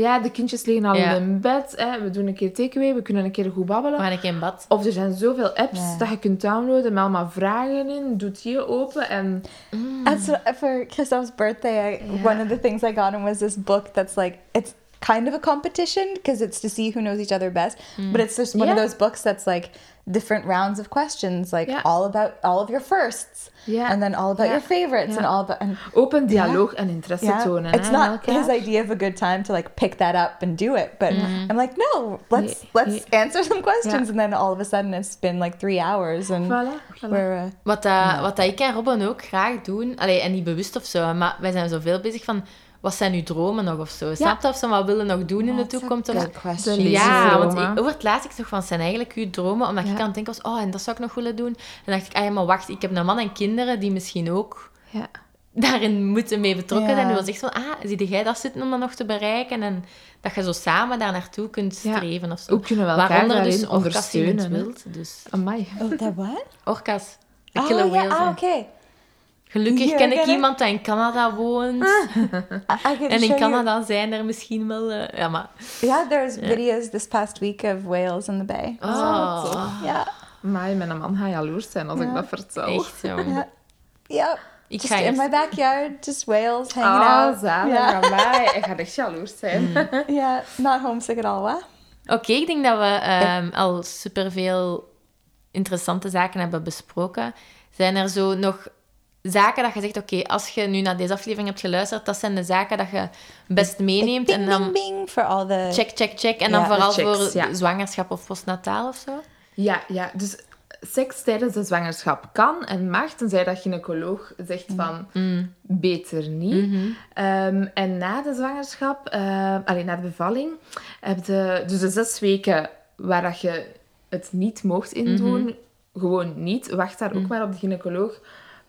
ja, de kindjes liggen al Ja. in bed. Hè. We doen een keer takeaway, we kunnen een keer goed babbelen. we gaan een keer in bad. Of er zijn zoveel apps Ja. dat je kunt downloaden met allemaal vragen in. Doet die open en... What, for Christoph's birthday. I, Yeah. One of the things I got him was this book that's like it's kind of a competition because it's to see who knows each other best. Hmm. But it's just one of those books that's like different rounds of questions, like Yeah. all about all of your firsts, Yeah. and then all about Yeah. your favorites, and Yeah. all about and Open dialoog and interesse yeah, tonen. it's hè, not his idea of a good time to like pick that up and do it. But mm-hmm. I'm like, no, let's Yeah, let's answer some questions, Yeah. and then all of a sudden it's been like three hours, and Voilà, voilà. we're uh, Wat, dat, wat dat ik en Robin ook graag doen, allee, en niet bewust of zo, maar wij zijn zoveel bezig van, wat zijn uw dromen nog of zo? Snap je? Of ze wat willen nog doen in de toekomst? Of, good question. De ja, want ik, over het laatst ik toch van, wat zijn eigenlijk uw dromen? Omdat ik Ja. aan het denken was, oh, en dat zou ik nog willen doen. En dan dacht ik, ah ja, maar wacht, ik heb een man en kinderen die misschien ook Ja. daarin moeten mee betrokken Ja. zijn. Nu was echt van, ah, zie jij dat zitten om dat nog te bereiken? En dat je zo samen daar naartoe kunt Ja. streven of zo. Ook kunnen we elkaar Waaronder dus ondersteunen. hè. wild. Dus Amai. oh, that what? orka's, de Oh ah, en- okay. Gelukkig ken ik ken ik. iemand die in Canada woont. I, I can En in you- Canada zijn er misschien wel... eh, ja, maar... Yeah, there's videos this past week of whales in the bay. Oh, Yeah, Amai, mijn man gaat jaloers zijn als ik dat vertel. echt zo. yeah, yep. Ik Just ga in my backyard, just whales hanging Oh, out. zalig. Yeah, Amai, ik ga echt jaloers zijn. yeah, not homesick at all. What? Oké, ik denk dat we ehm, al superveel interessante zaken hebben besproken. Zijn er zo nog zaken dat je zegt, oké, als je nu naar deze aflevering hebt geluisterd, dat zijn de zaken dat je best meeneemt Bing, en bing, dan bing check, check, check. En Ja, dan vooral checks, voor ja. zwangerschap of postnataal of zo? Ja, ja, dus seks tijdens de zwangerschap kan en mag, tenzij dat gynaecoloog zegt van beter niet. Ehm, en na de zwangerschap, eh alleen na de bevalling, heb je dus de zes weken waar dat je het niet mocht indoen, gewoon niet. Wacht daar ook maar op de gynaecoloog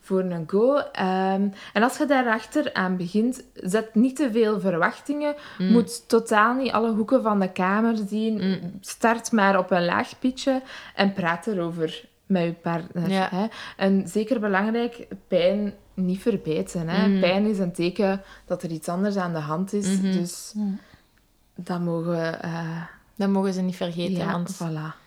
voor een go. Ehm, en als je daarachter aan begint, zet niet te veel verwachtingen. Moet totaal niet alle hoeken van de kamer zien. Start maar op een laag pitje en praat erover met je partner. Ja. Hè. En zeker belangrijk, pijn niet verbijten. Hè. Pijn is een teken dat er iets anders aan de hand is. Dus dat mogen we... eh, Dat mogen ze niet vergeten, ja, want voilà.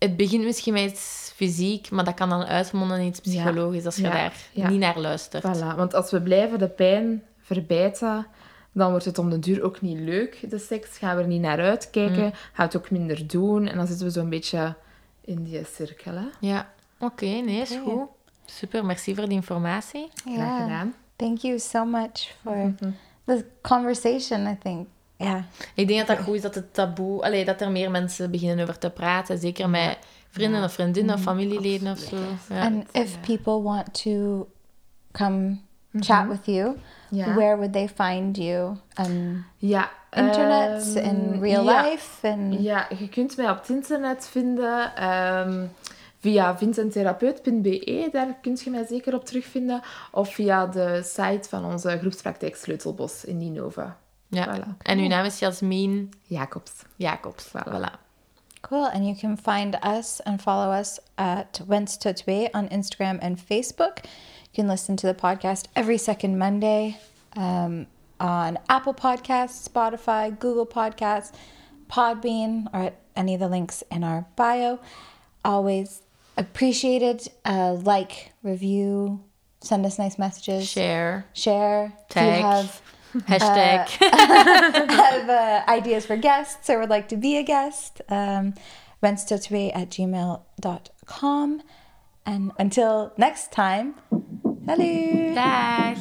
Het begint misschien met iets fysiek, maar dat kan dan uitmonden in iets Ja. psychologisch als je Ja. daar Ja. niet naar luistert. Voilà, want als we blijven de pijn verbijten, dan wordt het om de duur ook niet leuk, de seks. Gaan we er niet naar uitkijken, Mm. gaan we het ook minder doen. En dan zitten we zo'n beetje in die cirkel. Hè? Ja, oké, nee, is goed. Super, merci voor die informatie. Graag Yeah. gedaan. Thank you so much for the conversation. I think. Yeah. Ik denk dat dat goed is dat het taboe... Allee, dat er meer mensen beginnen over te praten. Zeker met vrienden of vriendinnen of familieleden of zo. Ja. And if people want to come chat with you, Ja. where would they find you? Um, Ja. internet, ehm, in real ja. life, and Ja, je kunt mij op het internet vinden ehm, via vincenttherapeut.be. Daar kun je mij zeker op terugvinden. Of via de site van onze groepspraktijk Sleutelbos in Ninova. Ja. Voilà. En uw naam is Jasmin Jacobs. Jacobs. Voilà. Voilà. Cool. And you can find us and follow us at Wens Tot Twee on Instagram and Facebook. You can listen to the podcast every second Monday um, on Apple Podcasts, Spotify, Google Podcasts, Podbean, or at any of the links in our bio. Always appreciated. Uh, like, review, send us nice messages, Share. share. If Tag. you have Hashtag. have uh, ideas for guests or would like to be a guest, um, wenstotwe at gmail.com. And until next time, salut! Dag.